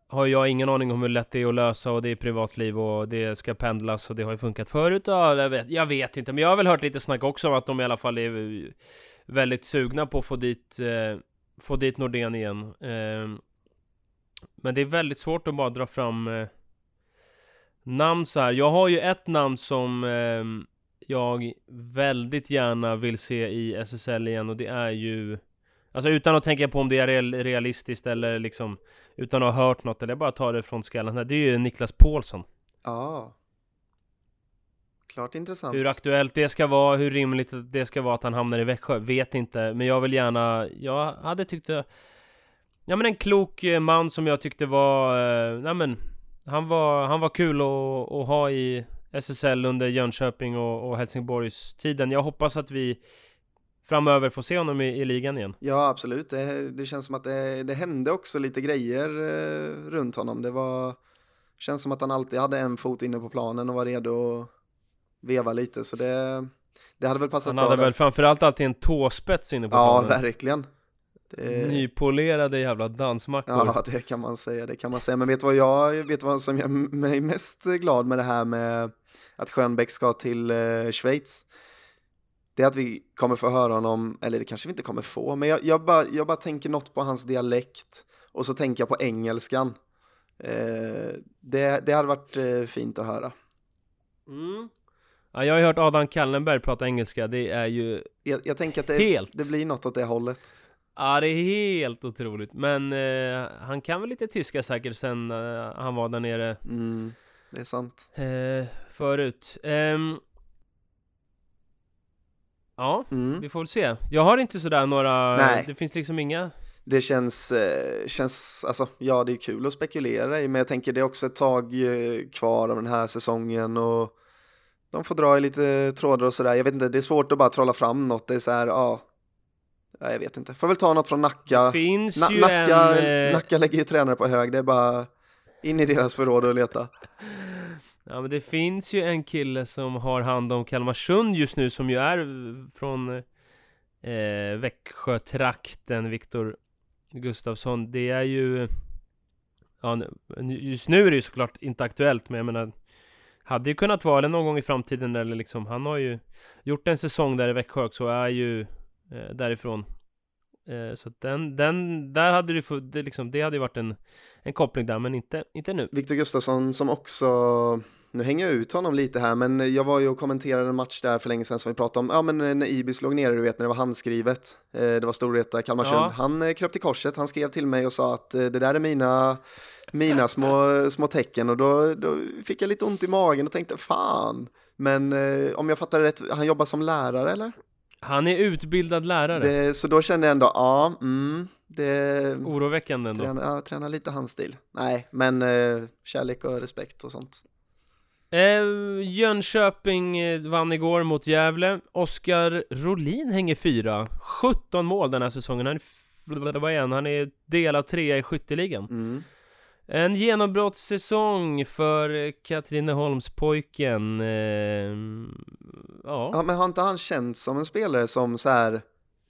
har jag ingen aning om hur lätt det är att lösa och det är privatliv och det ska pendlas och det har ju funkat förut. Ja, jag, vet, jag vet inte, men jag har väl hört lite snack också om att de i alla fall är väldigt sugna på att få dit, eh, få dit Nordén igen. Eh, men det är väldigt svårt att bara dra fram eh, namn så här. Jag har ju ett namn som eh, jag väldigt gärna vill se i SSL igen och det är ju Alltså utan att tänka på om det är realistiskt eller liksom Utan att ha hört något eller bara ta det från skallen här. Det är ju Niklas Paulsson. Ja. Klart intressant. Hur aktuellt det ska vara, hur rimligt det ska vara att han hamnar i Växjö, vet inte. Men jag vill gärna, jag hade tyckt det Ja men en klok eh, man som jag tyckte var, eh, nej men han var, han var kul att, att ha i SSL under Jönköping och, och Helsingborgs tiden. Jag hoppas att vi framöver får se honom i, i ligan igen. Ja, absolut. Det, det känns som att det, det, hände också lite grejer eh, runt honom. Det var, känns som att han alltid hade en fot inne på planen och var redo att veva lite. Så det, det hade väl passat han bra. Han hade där. väl framförallt alltid en tåspets inne på ja, planen. Ja, verkligen. Det... Nypolerade jävla dansmackor. Ja, det kan man säga, det kan man säga. Men vet du vad jag, vet vad som gör mig mest glad med det här med att Schönbeck ska till eh, Schweiz? Det är att vi kommer få höra honom, eller det kanske vi inte kommer få, men jag, jag, bara, jag bara tänker något på hans dialekt och så tänker jag på engelskan. Eh, det, det hade varit eh, fint att höra. Mm. Ja, jag har ju hört Adam Kallenberg prata engelska, det är ju Jag, jag tänker att det, helt. det blir något åt det hållet. Ja, det är helt otroligt. Men eh, han kan väl lite tyska säkert sen eh, han var där nere. Mm, det är sant. Eh, förut. Ehm, ja, Mm. vi får väl se. Jag har inte sådär några, Nej. det finns liksom inga det känns, eh, känns, alltså ja det är kul att spekulera i men jag tänker det är också ett tag eh, kvar av den här säsongen och de får dra i lite trådar och sådär. Jag vet inte, det är svårt att bara trolla fram något. Det är så här, ja. Jag vet inte. Får väl ta något från Nacka. Det finns Na ju Nacka, en... eh, Nacka lägger ju tränare på hög. Det är bara in i deras förråd och leta. Ja men det finns ju en kille som har hand om Kalmarsund just nu som ju är från eh, Växjötrakten, Viktor Gustafsson. Det är ju... Ja, just nu är det ju såklart inte aktuellt men jag menar Hade ju kunnat vara det någon gång i framtiden eller liksom Han har ju gjort en säsong där i Växjö också är ju eh, därifrån. Eh, Så att den, den, där hade fu- det liksom, det hade ju varit en, en koppling där men inte, inte nu. Viktor Gustafsson som också, nu hänger jag ut honom lite här, men jag var ju och kommenterade en match där för länge sedan som vi pratade om, ja men när Ibis låg nere, du vet när det var handskrivet, eh, det var Storvreta, Kalmarsund, Ja. han eh, kröp till korset, han skrev till mig och sa att eh, det där är mina, mina små, små tecken. Och då, då fick jag lite ont i magen och tänkte fan, men eh, om jag fattar rätt, han jobbar som lärare eller? Han är utbildad lärare Det, så då kände jag ändå, ja, mm, det, Oroväckande ändå träna, ja, träna lite handstil. Nej, men eh, kärlek och respekt och sånt. Eh, Jönköping eh, vann igår mot Gävle. Oskar Rolin hänger fyra. 17 mål den här säsongen. Han är, vad är han? Han är delad trea i skytteligan. Mm. En genombrottssäsong för Katrineholmspojken. Eh, ja. Ja, men har inte han känts som en spelare som så här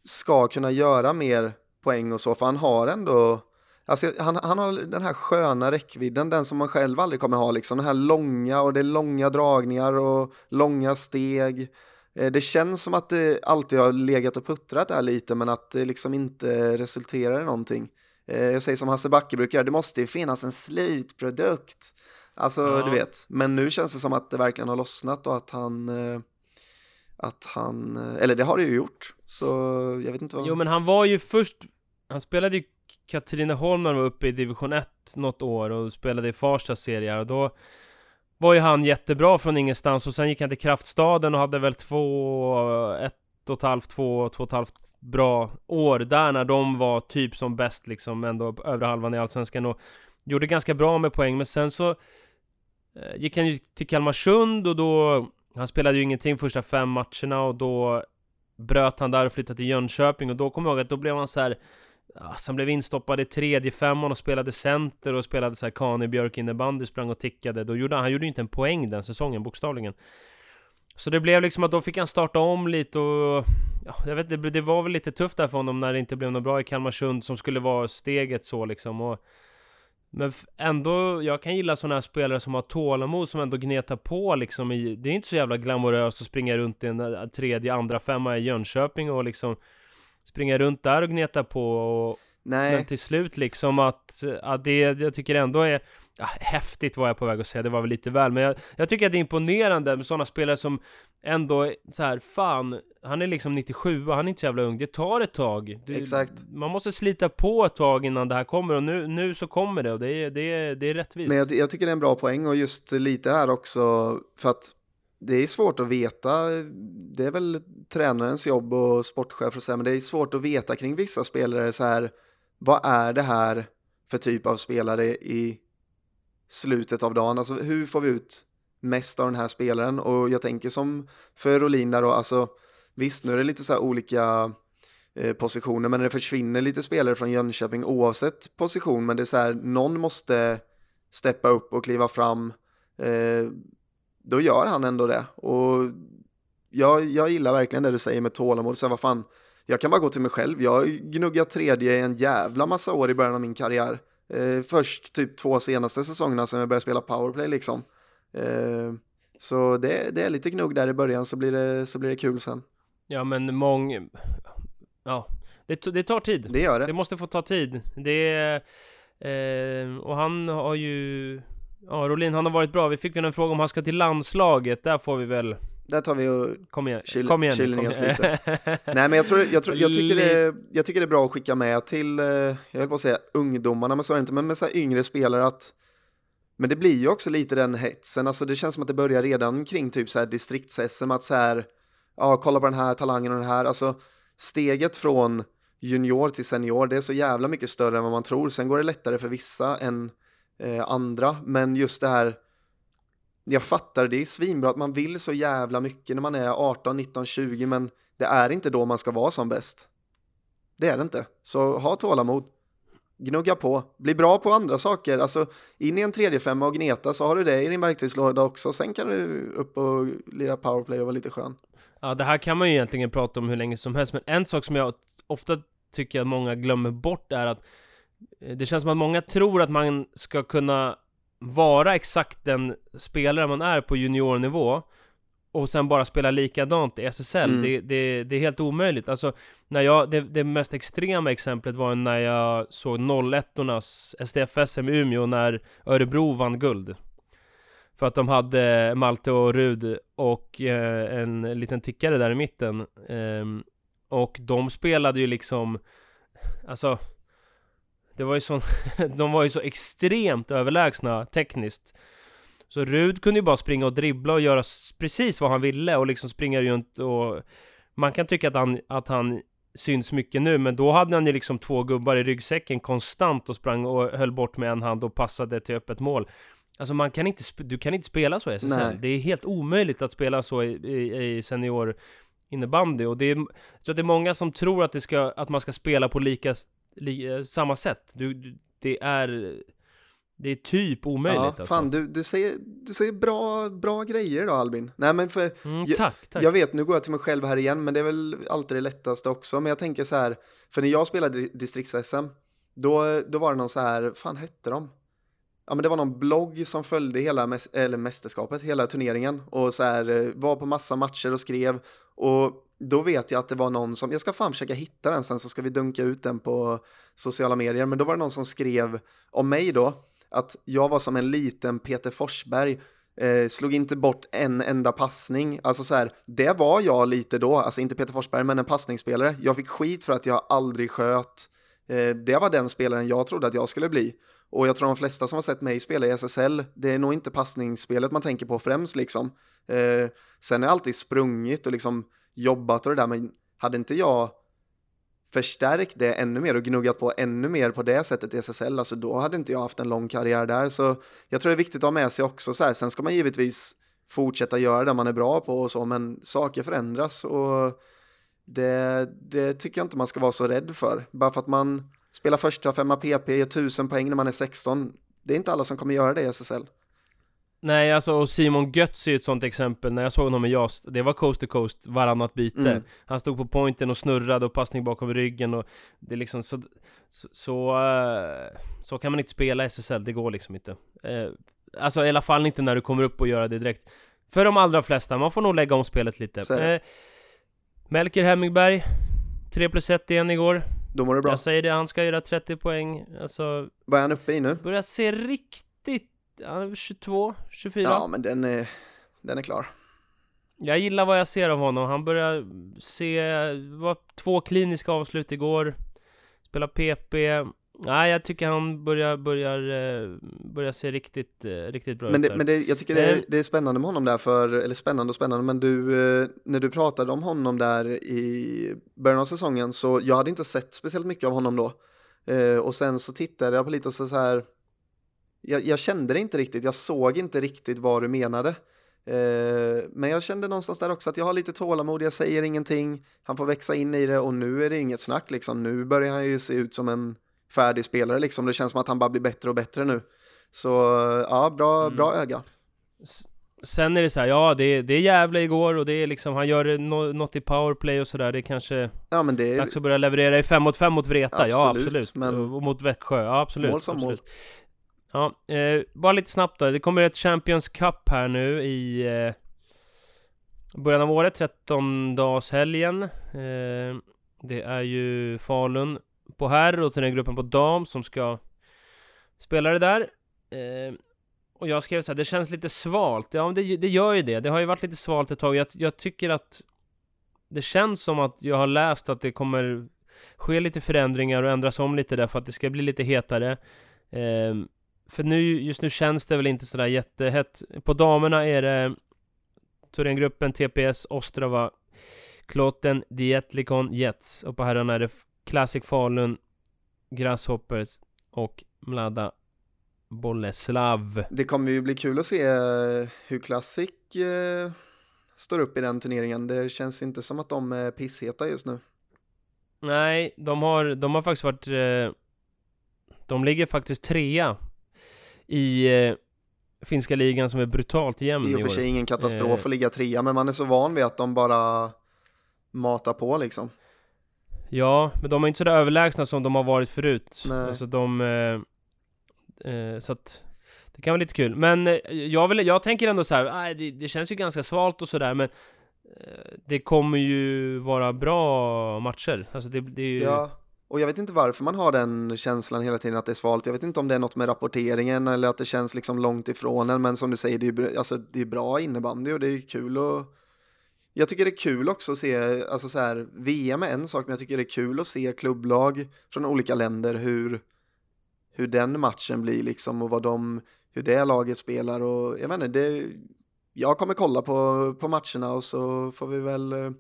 ska kunna göra mer poäng och så, för han har ändå Alltså, han, han har den här sköna räckvidden, den som man själv aldrig kommer ha, liksom den här långa och det är långa dragningar och långa steg. Eh, det känns som att det alltid har legat och puttrat där lite, men att det liksom inte resulterar i någonting. Eh, Jag säger som Hasse Backe brukar göra, det måste ju finnas en slutprodukt. Alltså, Ja. du vet. Men nu känns det som att det verkligen har lossnat och att han... eh, Att han... eh, Eller det har det ju gjort. Så jag vet inte vad... Jo men han var ju först Han spelade ju Katrineholm när han var uppe i division 1 något år och spelade i Farstas serier och då Var ju han jättebra från ingenstans och sen gick han till Kraftstaden och hade väl två Ett och ett halvt, två, två och ett halvt bra år där när de var typ som bäst liksom ändå övre halvan i Allsvenskan och Gjorde ganska bra med poäng men sen så eh, Gick han ju till Kalmarsund och då Han spelade ju ingenting första fem matcherna och då bröt han där och flyttade till Jönköping och då kommer jag ihåg att då blev han så här Alltså han blev instoppad i tredje femman och spelade center och spelade så här Kane Björk innebandy, sprang och tickade. Då gjorde han, han gjorde ju inte en poäng den säsongen bokstavligen. Så det blev liksom att då fick han starta om lite och ja, jag vet inte, det var väl lite tufft där för honom när det inte blev något bra i Kalmarsund som skulle vara steget så liksom. Och, men ändå, jag kan gilla sådana här spelare som har tålamod, som ändå gnetar på liksom i, Det är inte så jävla glamoröst att springa runt i en eh, tredje, andra femma i Jönköping och liksom Springa runt där och gneta på och, Nej. men till slut liksom att, att det jag tycker ändå är ja, Häftigt var jag på väg att säga, det var väl lite väl Men jag, jag tycker att det är imponerande med sådana spelare som Ändå så här, fan Han är liksom 97 och han är inte så jävla ung Det tar ett tag det, Exakt. Man måste slita på ett tag innan det här kommer och nu, nu så kommer det och det är, det är, det är rättvist Men jag, jag tycker det är en bra poäng och just lite här också för att det är svårt att veta. Det är väl tränarens jobb och sportchef och så här, men det är svårt att veta kring vissa spelare så här. Vad är det här för typ av spelare i slutet av dagen? Alltså hur får vi ut mest av den här spelaren? Och jag tänker som för Rolin där då, alltså visst nu är det lite så här olika eh, positioner, men det försvinner lite spelare från Jönköping oavsett position, men det är så här, någon måste steppa upp och kliva fram. Eh, då gör han ändå det. Och jag, jag gillar verkligen det du säger med tålamod. Så här, vad fan, jag kan bara gå till mig själv. Jag har gnuggat tredje i en jävla massa år i början av min karriär. Eh, först typ två senaste säsongerna som jag började spela powerplay liksom. Eh, så det, det är lite gnugg där i början så blir det, så blir det kul sen. Ja men mång... Ja, det, det tar tid Det gör Det det. måste få ta tid. Det. Eh, och han har ju... Ja, Rolin, han har varit bra. Vi fick väl en fråga om han ska till landslaget. Där får vi väl... Där tar vi och Kom igen. Chill- kom igen. kom ner oss igen. Nej men jag, tror, jag, tror, jag, tycker det, jag tycker det är bra att skicka med till, eh, jag höll på att säga ungdomarna, men så är det inte, men med så yngre spelare att men det blir ju också lite den hetsen, alltså det känns som att det börjar redan kring typ så här distrikts-SM, att så här, ja kolla på den här talangen och den här, alltså steget från junior till senior, det är så jävla mycket större än vad man tror. Sen går det lättare för vissa än eh, andra, men just det här jag fattar, det är svinbra att man vill så jävla mycket när man är 18, 19, 20, men det är inte då man ska vara som bäst. Det är det inte. Så ha tålamod. Gnugga på. Bli bra på andra saker. Alltså, in i en tredje femma och gneta så har du det i din verktygslåda också. Sen kan du upp och lira powerplay och vara lite skön. Ja, det här kan man ju egentligen prata om hur länge som helst, men en sak som jag ofta tycker att många glömmer bort är att eh, det känns som att många tror att man ska kunna vara exakt den spelare man är på juniornivå och sen bara spela likadant i SSL, mm. det, det, det, är helt omöjligt. Alltså, när jag, det, det mest extrema exemplet var när jag såg 01-ornas SDF-SM i Umeå när Örebro vann guld. För att de hade Malte och Rud och eh, en liten tickare där i mitten. Eh, och de spelade ju liksom, alltså det var ju så, de var ju så extremt överlägsna tekniskt. Så Rud kunde ju bara springa och dribbla och göra precis vad han ville och liksom springa runt och... Man kan tycka att han, att han syns mycket nu, men då hade han ju liksom två gubbar i ryggsäcken konstant och sprang och höll bort med en hand och passade till öppet mål. Alltså man kan inte, du kan inte spela så i SSL. Nej. Det är helt omöjligt att spela så i, i, i senior innebandy och det är, så att det är många som tror att det ska, att man ska spela på lika li, samma sätt. Du, det är... Det är typ omöjligt Ja, alltså. fan du, du, säger, du säger bra, bra grejer då Albin. Nej men för, mm, jag, tack, tack. jag vet, nu går jag till mig själv här igen, men det är väl alltid det lättaste också. Men jag tänker så här, för när jag spelade distrikts-SM, då, då var det någon så här, fan hette de? Ja men det var någon blogg som följde hela eller mästerskapet, hela turneringen och så här eh, var på massa matcher och skrev och då vet jag att det var någon som, jag ska fan försöka hitta den sen så ska vi dunka ut den på sociala medier, men då var det någon som skrev om mig då, att jag var som en liten Peter Forsberg, eh, slog inte bort en enda passning, alltså så här, det var jag lite då, alltså inte Peter Forsberg, men en passningsspelare. Jag fick skit för att jag aldrig sköt, eh, det var den spelaren jag trodde att jag skulle bli. Och jag tror de flesta som har sett mig spela i SSL, det är nog inte passningsspelet man tänker på främst liksom. Eh, sen har jag alltid sprungit och liksom jobbat och det där, men hade inte jag förstärkt det ännu mer och gnuggat på ännu mer på det sättet i SSL, alltså då hade inte jag haft en lång karriär där. Så jag tror det är viktigt att ha med sig också så här. Sen ska man givetvis fortsätta göra det man är bra på och så, men saker förändras och det, det tycker jag inte man ska vara så rädd för. Bara för att man spelar första femma PP, gör tusen poäng när man är 16. Det är inte alla som kommer göra det i SSL. Nej, alltså och Simon Götz är ett sånt exempel, när jag såg honom i JAS, det var coast to coast varannat byte. Mm. Han stod på pointen och snurrade och passning bakom ryggen och det är liksom så, så, så, uh, så kan man inte spela SSL, det går liksom inte. Uh, alltså i alla fall inte när du kommer upp och gör det direkt. För de allra flesta, man får nog lägga om spelet lite. Uh, Melker Hemmingberg, 3 plus 1 igen igår. Då mår det bra. Jag säger det, han ska göra 30 poäng. Alltså... Vad är han uppe i nu? Börjar se riktigt 22, 24. Ja, men den är, den är klar. Jag gillar vad jag ser av honom. Han börjar se, var två kliniska avslut igår. Spela PP. Nej, jag tycker han börjar, börjar, eh, börjar se riktigt, eh, riktigt bra men det, ut. Där. Men det, jag tycker det är, eh. det är spännande med honom där, för, eller spännande och spännande, men du, när du pratade om honom där i början av säsongen, så jag hade inte sett speciellt mycket av honom då. Och sen så tittade jag på lite och så här, jag, jag, kände det inte riktigt, jag såg inte riktigt vad du menade. Eh, men jag kände någonstans där också att jag har lite tålamod, jag säger ingenting, han får växa in i det och nu är det inget snack liksom. Nu börjar han ju se ut som en färdig spelare liksom, det känns som att han bara blir bättre och bättre nu. Så ja, bra, mm. bra öga. Sen är det så här, ja det är, det är jävla igår och det är liksom, han gör no, något i powerplay och sådär, det är kanske ja, men det är... dags att börja leverera i 5 mot 5 mot Vreta, absolut, ja absolut. Men... Och mot Växjö, ja absolut. Mål som absolut. mål. Ja, eh, bara lite snabbt då. Det kommer ett Champions Cup här nu i eh, början av året, 13 dags helgen. Eh, det är ju Falun på herr och till den gruppen på dam som ska spela det där. Eh, och jag skrev så här, det känns lite svalt. Ja, det, det gör ju det. Det har ju varit lite svalt ett tag. Jag, jag tycker att det känns som att jag har läst att det kommer ske lite förändringar och ändras om lite där för att det ska bli lite hetare. Eh, för nu, just nu känns det väl inte sådär jättehett. På damerna är det Thorengruppen, TPS, Ostrava, Kloten, Dietlikon, Jets. Och på herrarna är det Classic Falun, Grasshoppers och Mlada Boleslav. Det kommer ju bli kul att se eh, hur Classic eh, står upp i den turneringen. Det känns inte som att de är pissheta just nu. Nej, de har, de har faktiskt varit... Eh, de ligger faktiskt trea i eh, finska ligan som är brutalt jämn I och för sig ingen katastrof eh, att ligga trea, men man är så van vid att de bara matar på liksom. Ja, men de är inte så där överlägsna som de har varit förut. Nej. Alltså de... Eh, eh, så att... Det kan vara lite kul. Men eh, jag, vill, jag tänker ändå så här, det, det känns ju ganska svalt och sådär men eh, det kommer ju vara bra matcher. Alltså det, det är ju... Ja, och jag vet inte varför man har den känslan hela tiden att det är svalt. Jag vet inte om det är något med rapporteringen eller att det känns liksom långt ifrån en. Men som du säger, det är, alltså, det är bra innebandy och det är kul att jag tycker det är kul också att se, alltså så här, VM är en sak, men jag tycker det är kul att se klubblag från olika länder, hur, hur den matchen blir liksom och vad de, hur det laget spelar och jag vet inte, det, jag kommer kolla på, på matcherna och så får vi väl eh,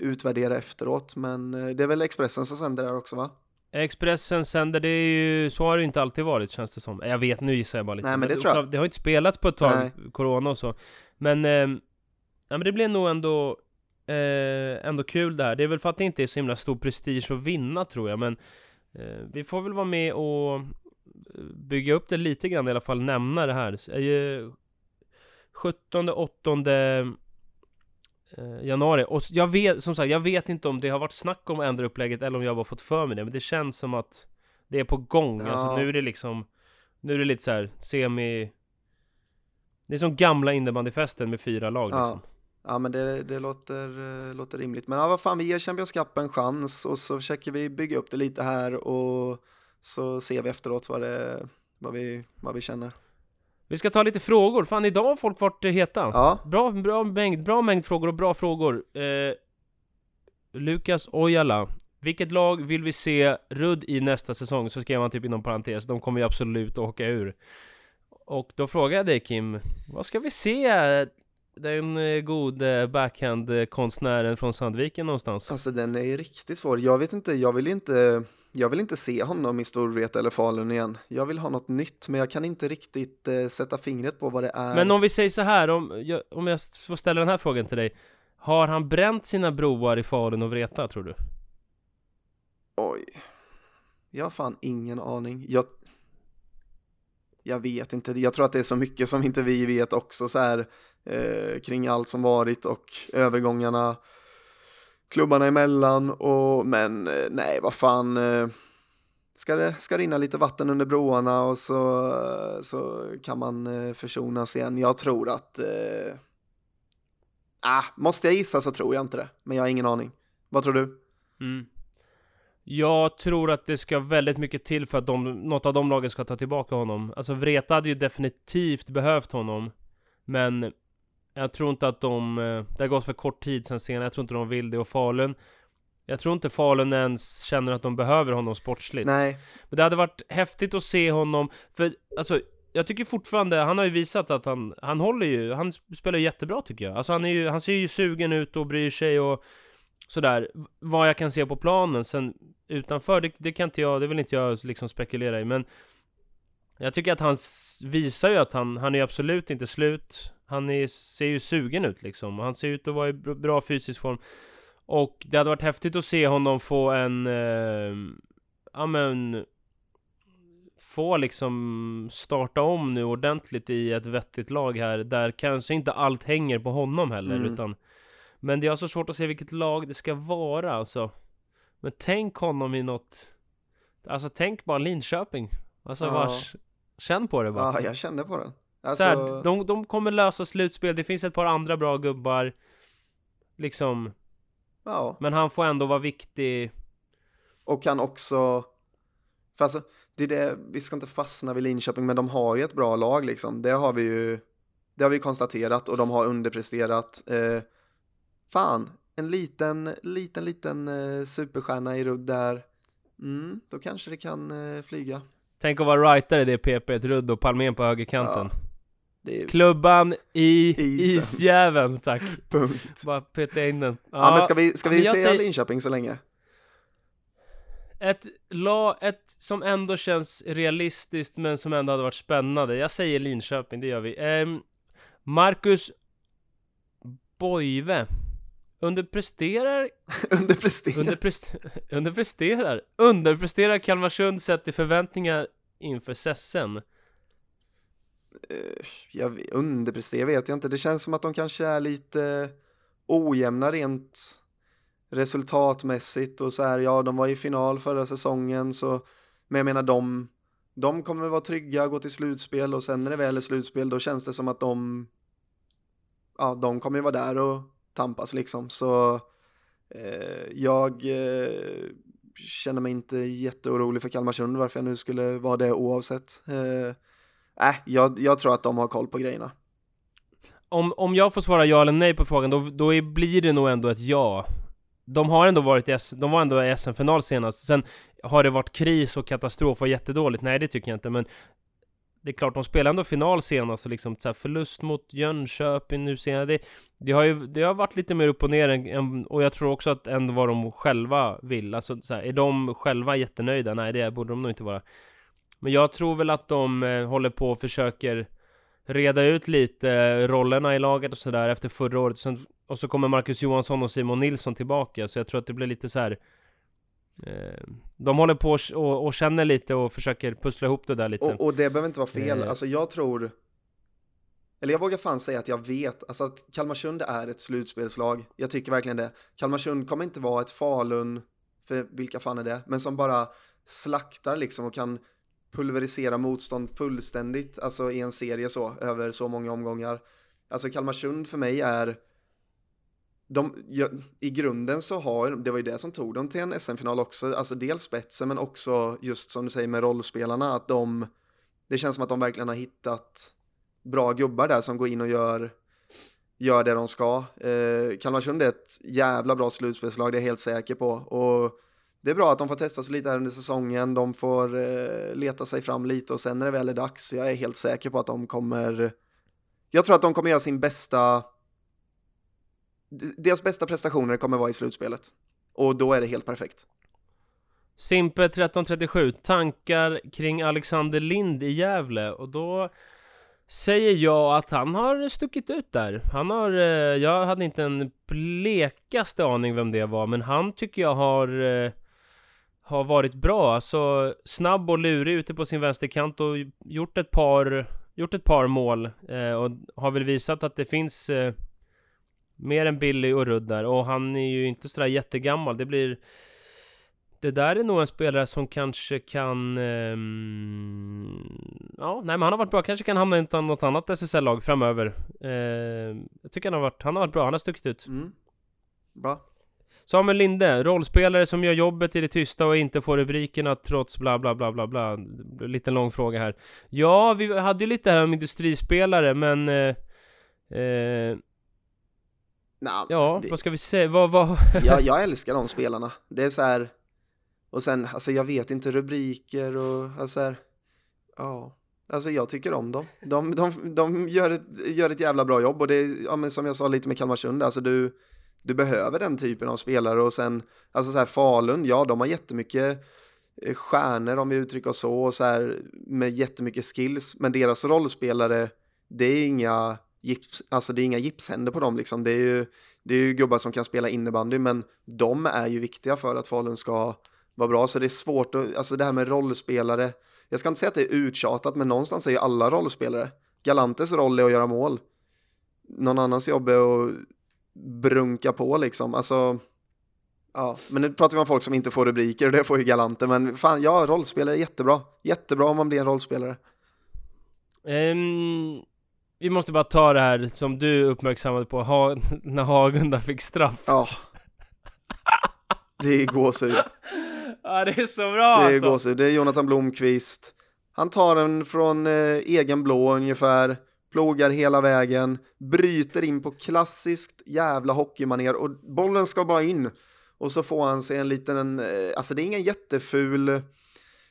utvärdera efteråt, men uh, det är väl Expressen som sänder där också va? Expressen sänder, det är ju, så har det inte alltid varit känns det som. Jag vet, nu gissar jag bara lite. Nej men det, det tror jag. Det har inte spelats på ett tag, Nej. Corona och så. Men eh, Ja men det blir nog ändå eh, Ändå kul det här. Det är väl för att det inte är så himla stor prestige att vinna tror jag men eh, Vi får väl vara med och eh, Bygga upp det lite grann i alla fall, nämna det här. Eh, 17, 8 eh, januari. Och jag vet, som sagt, jag vet inte om det har varit snack om att ändra upplägget eller om jag bara fått för mig det. Men det känns som att det är på gång. Ja. Alltså nu är det liksom Nu är det lite så här semi Det är som gamla innebandyfesten med fyra lag ja. liksom. Ja men det, det låter, eh, låter rimligt. Men ja, vad fan, vi ger Champions Cup en chans och så försöker vi bygga upp det lite här och så ser vi efteråt vad, det, vad, vi, vad vi känner. Vi ska ta lite frågor. Fan, idag har folk varit heta. Ja. Bra, bra, mängd, bra mängd frågor och bra frågor. Eh, Lukas Ojala. Vilket lag vill vi se Rudd i nästa säsong? Så skrev han typ inom parentes. De kommer ju absolut att åka ur. Och då frågade jag dig Kim, vad ska vi se den eh, gode backhand-konstnären från Sandviken någonstans? Alltså den är riktigt svår. Jag vet inte, jag vill inte, jag vill inte se honom i Storvreta eller Falun igen. Jag vill ha något nytt, men jag kan inte riktigt eh, sätta fingret på vad det är. Men om vi säger så här, om jag, om jag får ställa den här frågan till dig. Har han bränt sina broar i Falun och Vreta, tror du? Oj. Jag har fan ingen aning. Jag, jag vet inte, jag tror att det är så mycket som inte vi vet också så här eh, kring allt som varit och övergångarna klubbarna emellan och men eh, nej vad fan eh, ska det ska rinna lite vatten under broarna och så, eh, så kan man eh, försonas igen. Jag tror att eh, ah, måste jag gissa så tror jag inte det, men jag har ingen aning. Vad tror du? Mm. Jag tror att det ska väldigt mycket till för att de, något av de lagen ska ta tillbaka honom. Alltså Vreta hade ju definitivt behövt honom. Men jag tror inte att de, eh, det har gått för kort tid sen senare, jag tror inte de vill det. Och Falun, jag tror inte Falun ens känner att de behöver honom sportsligt. Nej. Men det hade varit häftigt att se honom, för alltså jag tycker fortfarande, han har ju visat att han, han håller ju, han spelar jättebra tycker jag. Alltså han är ju, han ser ju sugen ut och bryr sig och sådär, vad jag kan se på planen. Sen utanför, det, det kan inte jag, det vill inte jag liksom spekulera i, men jag tycker att han visar ju att han, han är absolut inte slut. Han är, ser ju sugen ut liksom. Han ser ut att vara i bra fysisk form. Och det hade varit häftigt att se honom få en, eh, ja men, få liksom starta om nu ordentligt i ett vettigt lag här. Där kanske inte allt hänger på honom heller, mm. utan men det är så svårt att se vilket lag det ska vara alltså. Men tänk honom i något Alltså tänk bara Linköping Alltså ja. vars Känn på det bara Ja, jag kände på den alltså... så här, de, de kommer lösa slutspel, det finns ett par andra bra gubbar Liksom Ja Men han får ändå vara viktig Och kan också För alltså, det är det, vi ska inte fastna vid Linköping Men de har ju ett bra lag liksom Det har vi ju Det har vi konstaterat och de har underpresterat eh, Fan, en liten, liten, liten eh, superstjärna i rudd där. Mm, då kanske det kan eh, flyga. Tänk att vara writer i det PP, ett rudd och Palmén på högerkanten. Ja, är... Klubban i Isen. isjäveln, tack. Punkt. Bara peta in den. Ja, ja men ska vi, ska vi säga säger... Linköping så länge? ett, la, ett som ändå känns realistiskt men som ändå hade varit spännande. Jag säger Linköping, det gör vi. Eh, Marcus Boive. Underpresterar... Underpresterar? Underprest, underpresterar? Underpresterar Kalmarsund sett till förväntningar inför Sessen? Uh, jag underpresterar vet jag inte. Det känns som att de kanske är lite ojämna rent resultatmässigt och så här, ja, de var i final förra säsongen så, men jag menar de, de kommer vara trygga, gå till slutspel och sen när det väl är slutspel då känns det som att de, ja, de kommer vara där och tampas liksom, så eh, jag eh, känner mig inte jätteorolig för Kalmarsund varför jag nu skulle vara det oavsett. Eh, äh, jag, jag tror att de har koll på grejerna. Om, om jag får svara ja eller nej på frågan, då, då är, blir det nog ändå ett ja de har ändå varit i, S de var ändå i SM-final senast. Sen har det varit kris och katastrof och jättedåligt. Nej, det tycker jag inte, men det är klart, de spelade ändå final senast och liksom så här, förlust mot Jönköping nu senare. Det, det, har ju det har varit lite mer upp och ner än, och jag tror också att än vad de själva vill. Alltså så här, är de själva jättenöjda? Nej, det borde de nog inte vara. Men jag tror väl att de eh, håller på och försöker reda ut lite rollerna i laget och sådär efter förra året. Sen och så kommer Marcus Johansson och Simon Nilsson tillbaka, så jag tror att det blir lite så här. Eh, de håller på och, och, känner lite och försöker pussla ihop det där lite. Och, och det behöver inte vara fel, eh. alltså jag tror, eller jag vågar fan säga att jag vet, alltså att Kalmarsund är ett slutspelslag. Jag tycker verkligen det. Kalmarsund kommer inte vara ett Falun, för vilka fan är det, men som bara slaktar liksom och kan pulverisera motstånd fullständigt, alltså i en serie så, över så många omgångar. Alltså Kalmarsund för mig är de, ja, I grunden så har, det var ju det som tog dem till en SM-final också, alltså dels spetsen men också just som du säger med rollspelarna, att de, det känns som att de verkligen har hittat bra gubbar där som går in och gör, gör det de ska. Eh, Kalmarsund är ett jävla bra slutspelslag, det är jag helt säker på. Och det är bra att de får testa sig lite här under säsongen, de får eh, leta sig fram lite och sen när det väl är dags, jag är helt säker på att de kommer, jag tror att de kommer göra sin bästa deras bästa prestationer kommer vara i slutspelet. Och då är det helt perfekt. Simpe 1337, tankar kring Alexander Lind i Gävle och då säger jag att han har stuckit ut där. Han har, eh, jag hade inte en blekaste aning vem det var, men han tycker jag har eh, har varit bra. Alltså snabb och lurig ute på sin vänsterkant och gjort ett par, gjort ett par mål eh, och har väl visat att det finns eh, Mer än Billy och Rudd där, och han är ju inte sådär jättegammal. Det blir... Det där är nog en spelare som kanske kan... Eh, Ja, nej men han har varit bra. Kanske kan hamna i något annat SSL-lag framöver. Eh, jag tycker han har varit, han har varit bra. Han har stuckit ut. Mm. Bra. Samuel Linde, rollspelare som gör jobbet i det tysta och inte får rubrikerna trots bla bla bla bla bla. Lite lång fråga här. Ja, vi hade ju lite här om industrispelare, men... Uh, uh, Nah, ja, det... vad ska vi säga? Vad, vad... jag, jag älskar de spelarna. Det är så här, och sen, alltså jag vet inte rubriker och alltså här, ja, alltså jag tycker om dem. De, de, de gör, ett, gör ett jävla bra jobb och det är, ja men som jag sa lite med Kalmarsund, alltså du, du behöver den typen av spelare och sen, alltså så här Falun, ja de har jättemycket eh, stjärnor om vi uttrycker oss så, och så här med jättemycket skills, men deras rollspelare, det är inga gips, alltså det är inga gipshänder på dem liksom. Det är ju, det är ju gubbar som kan spela innebandy, men de är ju viktiga för att Falun ska vara bra. Så det är svårt att, alltså det här med rollspelare, jag ska inte säga att det är uttjatat, men någonstans är ju alla rollspelare. Galantes roll är att göra mål. Någon annans jobb är att brunka på liksom. Alltså, ja, men nu pratar vi om folk som inte får rubriker och det får ju Galante, men fan, ja, rollspelare är jättebra. Jättebra om man blir en rollspelare. Um, vi måste bara ta det här som du uppmärksammade på, ha, när Hagunda fick straff. Ja. Det är gåshud. Ja, det är så bra Det är alltså. gåshud. Det är Jonathan Blomqvist. Han tar den från eh, egen blå ungefär, plogar hela vägen, bryter in på klassiskt jävla hockeymaner och bollen ska bara in. Och så får han sig en liten, eh, alltså det är ingen jätteful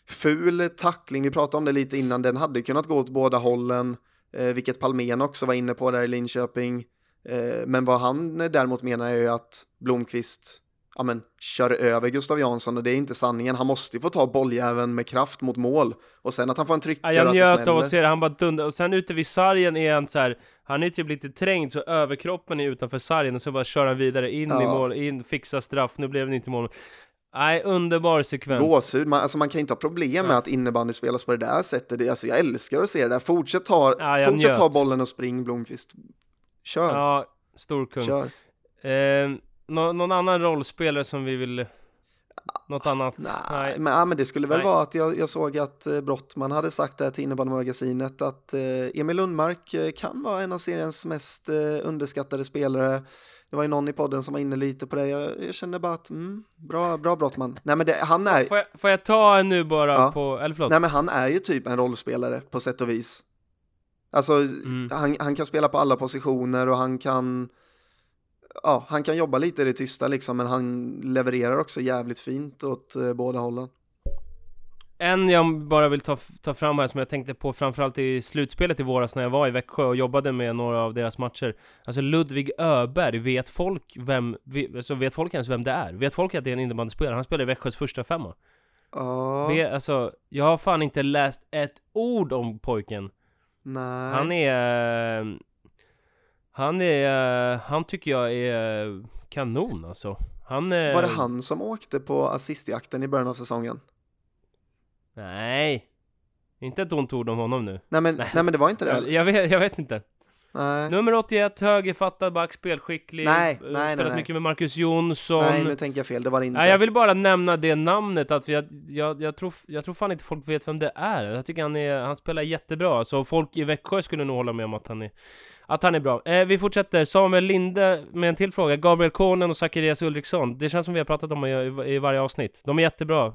ful tackling, vi pratade om det lite innan, den hade kunnat gå åt båda hållen eh, vilket Palmen också var inne på där i Linköping. Eh, men vad han däremot menar är ju att Blomqvist ja men, kör över Gustav Jansson och det är inte sanningen. Han måste ju få ta bolljäveln med kraft mot mål. Och sen att han får en tryckare ja, Jag njöt av att se det, han bara dundrar, och sen ute vid sargen är han så här, han är typ lite trängd så överkroppen är utanför sargen och så bara kör han vidare in ja. i mål, in, fixa straff, nu blev det inte mål. Nej, underbar sekvens. Gåshud, man, alltså man kan inte ha problem ja. med att innebandy spelas på det där sättet. Det, alltså jag älskar att se det där. Fortsätt ta, ja, fortsätt ta bollen och spring Blomqvist. Kör. Ja, stor kung. Kör. Eh, nå någon annan rollspelare som vi vill något annat? Nej, Nej. Men, ja, men det skulle väl Nej. vara att jag, jag såg att eh, Brottman hade sagt det här till innebandymagasinet att eh, Emil Lundmark eh, kan vara en av seriens mest eh, underskattade spelare. Det var ju någon i podden som var inne lite på det. Jag, jag känner bara att, mm, bra, bra Brottman. Nej men det, han är... Får jag, får jag ta en nu bara ja. på, eller förlåt? Nej men han är ju typ en rollspelare på sätt och vis. Alltså, mm. han, han kan spela på alla positioner och han kan ja, han kan jobba lite i det tysta liksom, men han levererar också jävligt fint åt eh, båda hållen. En jag bara vill ta, ta fram här som jag tänkte på framförallt i slutspelet i våras när jag var i Växjö och jobbade med några av deras matcher. Alltså Ludvig Öberg, vet folk vem, alltså vet folk ens vem det är? Vet folk att det är en innebandyspelare? Han spelar i Växjös första femma. Ja. Vet, alltså, jag har fan inte läst ett ord om pojken. Nej. Han är han är, han tycker jag är kanon alltså. Han är... Var det han som åkte på assistjakten i början av säsongen? Nej. Inte ett ont ord om honom nu. Nej men, nej. nej men det var inte det. Jag, jag, vet, jag vet inte. Nej. Nummer 81, högerfattad back, spelskicklig. Nej, nej, nej. Spelat mycket med Marcus Jonsson. Nej, nu tänker jag fel, det var det inte. Nej, jag vill bara nämna det namnet, att jag, jag, jag, tror, jag tror fan inte folk vet vem det är. Jag tycker han, är, han spelar jättebra, så folk i Växjö skulle nog hålla med om att han är att han är bra. Eh, vi fortsätter. Samuel Linde med en till fråga. Gabriel Konen och Zacharias Ulriksson. Det känns som vi har pratat om i, i, i varje avsnitt. De är jättebra.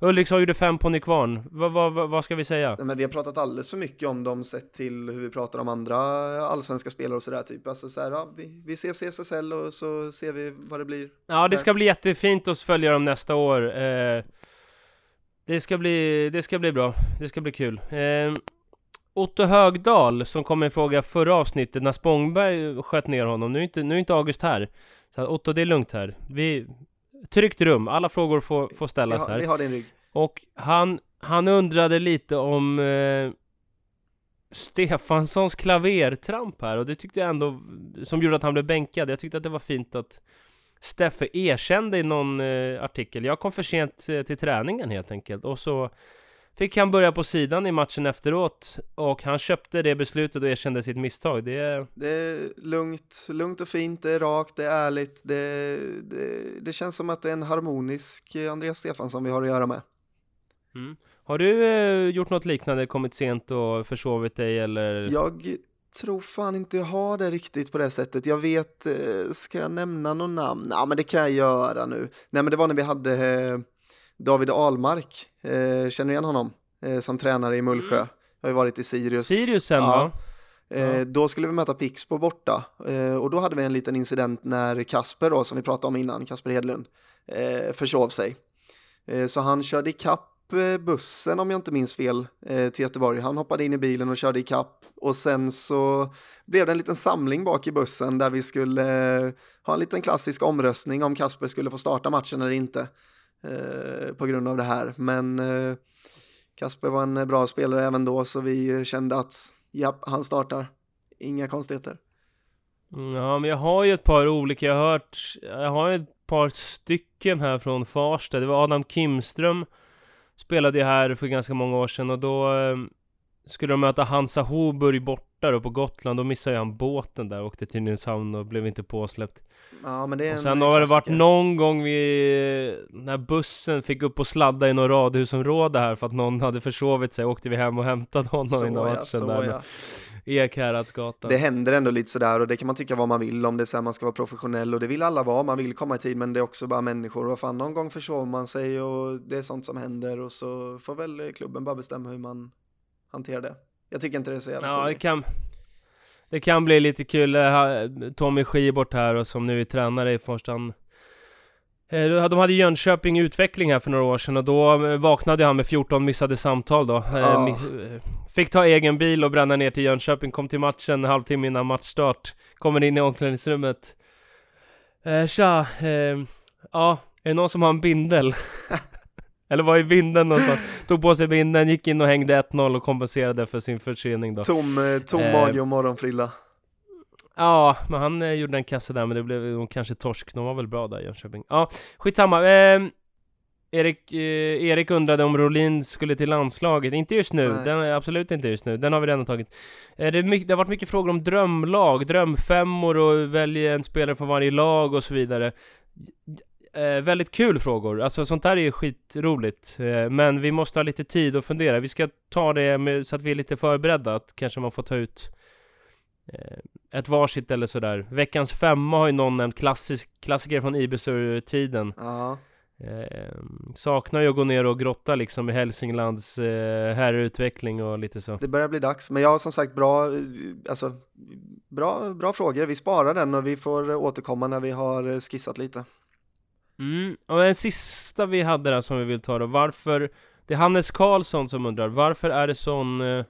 Ulriksson gjorde fem på Nykvarn. Vad, vad, vad ska vi säga? Men vi har pratat alldeles för mycket om dem sett till hur vi pratar om andra allsvenska spelare och sådär typ. Alltså så här, ja, vi, vi ses i SSL och så ser vi vad det blir. Ja, det ska bli jättefint att följa dem nästa år. Eh, det ska bli, det ska bli bra. Det ska bli kul. Eh, Otto Högdal som kom med en fråga förra avsnittet när Spångberg sköt ner honom. Nu är inte, nu är inte August här. Så Otto, det är lugnt här. Vi... Tryggt rum, alla frågor får, får ställas har, här. Vi har din rygg. Och han, han undrade lite om eh, Stefanssons klavertramp här och det tyckte jag ändå, som gjorde att han blev bänkad. Jag tyckte att det var fint att Steffe erkände i någon eh, artikel. Jag kom för sent eh, till träningen helt enkelt och så fick han börja på sidan i matchen efteråt och han köpte det beslutet och erkände sitt misstag. Det är, det är lugnt, lugnt och fint, det är rakt, det är ärligt, det, det, det känns som att det är en harmonisk Andreas Stefansson vi har att göra med. Mm. Har du eh, gjort något liknande, kommit sent och försovit dig eller? Jag tror fan inte jag har det riktigt på det sättet. Jag vet, eh, ska jag nämna någon namn? Ja, men det kan jag göra nu. Nej, men det var när vi hade eh, David Almark, eh, känner igen honom? Eh, som tränare i Mullsjö. Mm. Har ju varit i Sirius. Sirius sen ja. va? Eh, Då skulle vi möta Pixbo borta eh, och då hade vi en liten incident när Kasper då, som vi pratade om innan, Kasper Hedlund, eh, försov sig. Eh, så han körde ikapp bussen om jag inte minns fel till Göteborg. Han hoppade in i bilen och körde ikapp och sen så blev det en liten samling bak i bussen där vi skulle ha en liten klassisk omröstning om Kasper skulle få starta matchen eller inte. Eh, på grund av det här. Men eh, Kasper var en bra spelare även då så vi kände att ja, han startar. Inga konstigheter. Mm, ja, men jag har ju ett par olika, jag har hört, jag har ett par stycken här från Farsta. Det var Adam Kimström spelade ju här för ganska många år sedan och då eh, skulle de möta Hansa Hoburg borta då på Gotland. Då missade han båten där, åkte till Nynäshamn och blev inte påsläppt. Ja, men det är och sen har det varit någon gång vi, när bussen fick upp och sladda i något radhusområde här för att någon hade försovit sig, åkte vi hem och hämtade honom så i matchen ja, där ja. Ekhäradsgatan. Det händer ändå lite sådär och det kan man tycka vad man vill om det är så här man ska vara professionell och det vill alla vara, man vill komma i tid men det är också bara människor och fan någon gång försover man sig och det är sånt som händer och så får väl klubben bara bestämma hur man hanterar det. Jag tycker inte det är så jävla Ja, det kan, det kan bli lite kul. Eh, Tommy Skibort här och som nu är tränare i Forstan. Eh, de hade Jönköping utveckling här för några år sedan och då eh, vaknade han med 14 missade samtal då. Oh. Fick ta egen bil och bränna ner till Jönköping, kom till matchen en halvtimme innan matchstart. Kommer in i omklädningsrummet. Tja, Ja, är det någon som har en bindel? Eller var i binden någonstans? Tog på sig binden, gick in och hängde 1-0 och kompenserade för sin försening då. Tom, eh, tom Eh, mage och morgonfrilla. Ja, men han eh, gjorde en kasse där, men det blev nog kanske torsk. De var väl bra där, Jönköping. Ja, skitsamma. Eh, Erik, eh, Erik undrade om Rolin skulle till landslaget. Inte just nu, Nej. den absolut inte just nu. Den har vi redan tagit. Eh, det, mycket, det har varit mycket frågor om drömlag, drömfemmor och välja en spelare från varje lag och så vidare. Eh, väldigt kul frågor, alltså sånt där är skitroligt. Eh, men vi måste ha lite tid att fundera. Vi ska ta det med, så att vi är lite förberedda, att kanske man får ta ut eh, ett varsitt eller sådär. Veckans femma har ju någon nämnt, klassisk, klassiker från Ibisur-tiden. Ja. Eh, saknar ju att gå ner och grotta liksom i Hälsinglands eh, herrutveckling och lite så. Det börjar bli dags, men jag har som sagt bra, eh, alltså, bra, bra frågor. Vi sparar den och vi får återkomma när vi har eh, skissat lite. Mm, och en sista vi hade där som vi vill ta då, varför Det är Hannes Karlsson som undrar, varför är det sån eh,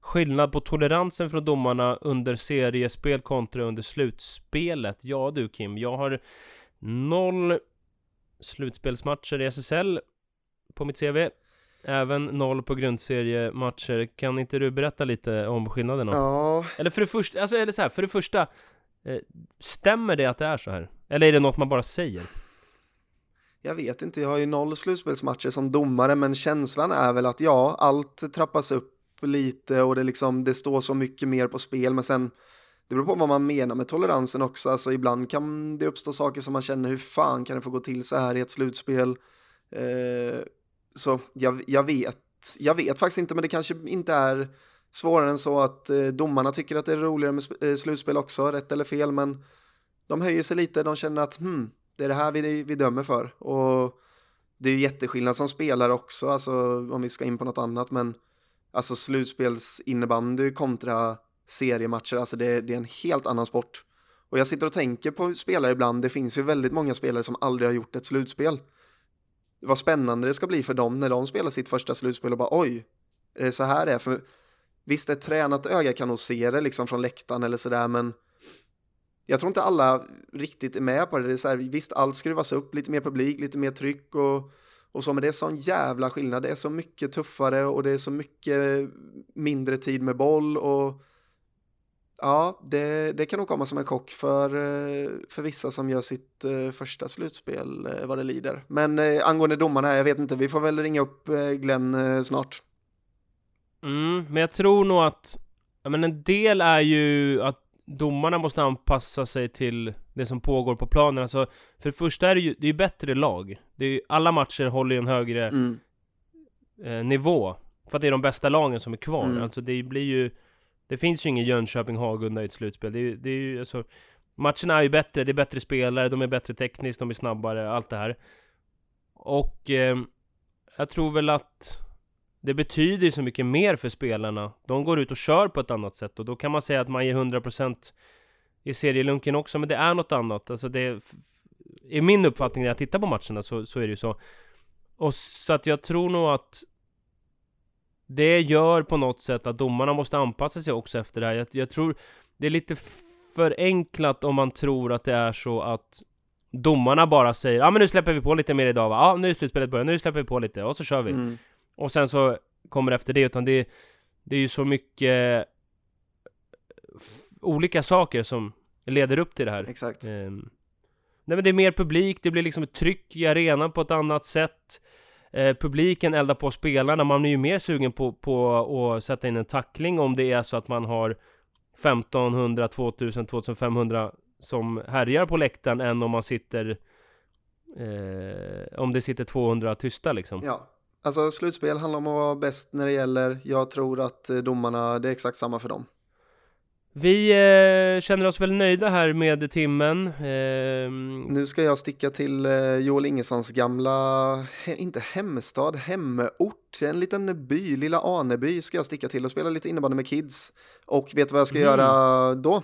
skillnad på toleransen från domarna under seriespel kontra under slutspelet? Ja du Kim, jag har noll slutspelsmatcher i SSL på mitt CV Även noll på grundseriematcher. Kan inte du berätta lite om skillnaderna? Ja, Eller för det första, alltså är det så här, för det första eh, Stämmer det att det är så här? Eller är det något man bara säger? Jag vet inte, jag har ju noll slutspelsmatcher som domare, men känslan är väl att ja, allt trappas upp lite och det liksom, det står så mycket mer på spel, men sen det beror på vad man menar med toleransen också, alltså ibland kan det uppstå saker som man känner, hur fan kan det få gå till så här i ett slutspel? Eh, så jag, jag vet, jag vet faktiskt inte, men det kanske inte är svårare än så att eh, domarna tycker att det är roligare med sp- eh, slutspel också, rätt eller fel, men de höjer sig lite, de känner att hmm, det är det här vi, vi dömer för. Och det är ju jätteskillnad som spelare också, alltså om vi ska in på något annat, men alltså slutspelsinnebandy kontra seriematcher, alltså det, det är en helt annan sport. Och jag sitter och tänker på spelare ibland, det finns ju väldigt många spelare som aldrig har gjort ett slutspel. Vad spännande det ska bli för dem när de spelar sitt första slutspel och bara oj, är det så här det är? För visst, ett tränat öga kan nog se det liksom från läktaren eller sådär, men jag tror inte alla riktigt är med på det. det är så här, visst, allt skruvas upp, lite mer publik, lite mer tryck och, och så, men det är sån jävla skillnad. Det är så mycket tuffare och det är så mycket mindre tid med boll och ja, det, det kan nog komma som en chock för, för vissa som gör sitt eh, första slutspel eh, vad det lider. Men eh, angående domarna, jag vet inte, vi får väl ringa upp Glenn snart. Mm, men jag tror nog att, ja men en del är ju att domarna måste anpassa sig till det som pågår på planen. Alltså, för det första är det ju, det är bättre lag. Det är ju, alla matcher håller ju en högre Mm. eh, nivå. För att det är de bästa lagen som är kvar. Mm. Alltså det blir ju, det finns ju ingen Jönköping-Hagunda i ett slutspel. Det är, det är ju alltså, matcherna är ju bättre, det är bättre spelare, de är bättre tekniskt, de är snabbare, allt det här. Och eh, jag tror väl att det betyder ju så mycket mer för spelarna. De går ut och kör på ett annat sätt och då kan man säga att man ger 100% i serielunken också, men det är något annat. Alltså det, i min uppfattning när jag tittar på matcherna så, så är det ju så. Och så att jag tror nog att det gör på något sätt att domarna måste anpassa sig också efter det här. Jag, jag tror det är lite förenklat om man tror att det är så att domarna bara säger ja ah, men nu släpper vi på lite mer idag va? Ja ah, nu är slutspelet börjat, nu släpper vi på lite och så kör vi. Mm. Och sen så kommer efter det, utan det, det är ju så mycket f- olika saker som leder upp till det här. Exakt. Ehm, nej men det är mer publik, det blir liksom ett tryck i arenan på ett annat sätt. Eh, publiken eldar på spelarna, man är ju mer sugen på, på att sätta in en tackling om det är så att man har 1500, 2000, 2500 som härjar på läktaren än om man sitter eh, om det sitter 200 tysta liksom. Ja, alltså slutspel handlar om att vara bäst när det gäller. Jag tror att eh, domarna, det är exakt samma för dem. Vi eh, känner oss väl nöjda här med timmen. Ehm, Nu ska jag sticka till eh, Joel Ingessons gamla, he, inte hemstad, hemort, en liten by, lilla Aneby ska jag sticka till och spela lite innebandy med kids. Och vet du vad jag ska Mm. göra då?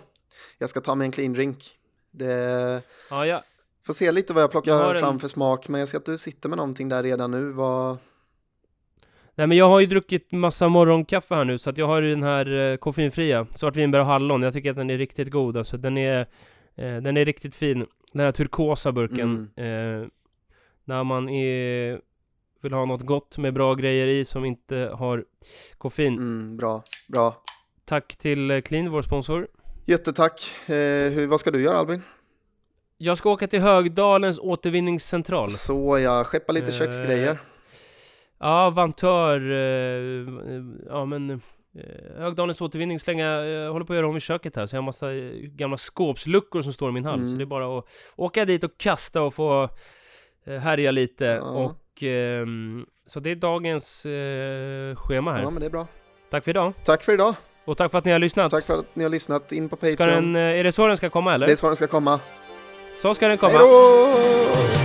Jag ska ta mig en clean drink. Det ja, ja, får se lite vad jag plockar Jag har en- fram för smak, men jag ser att du sitter med någonting där redan nu. Vad... Nej men jag har ju druckit massa morgonkaffe här nu så att jag har ju den här eh, koffeinfria Svartvinbär och hallon, jag tycker att den är riktigt god alltså den är eh, Den är riktigt fin Den här turkosa burken. Eh, när man är, vill ha något gott med bra grejer i som inte har koffein. Mm, bra, bra. Tack till eh, Clean, vår sponsor. Jättetack. Eh, hur, vad ska du göra Albin? Jag ska åka till Högdalens återvinningscentral. Så jag skeppa lite Eh, köksgrejer. Ja, Vantör, eh, ja men eh, Högdalens återvinning slänga, jag håller på att göra om i köket här så jag har massa eh, gamla skåpsluckor som står i min hall. Mm. Så det är bara att åka dit och kasta och få eh, härja lite Ja. och ehm, så det är dagens eh, schema här. Ja men det är bra. Tack för idag Tack för idag. och tack för att ni har lyssnat. Tack för att ni har lyssnat. In på Ska Patreon. den, eh, är det så den ska komma eller? Det är så den ska komma. Så ska den komma. Hej då!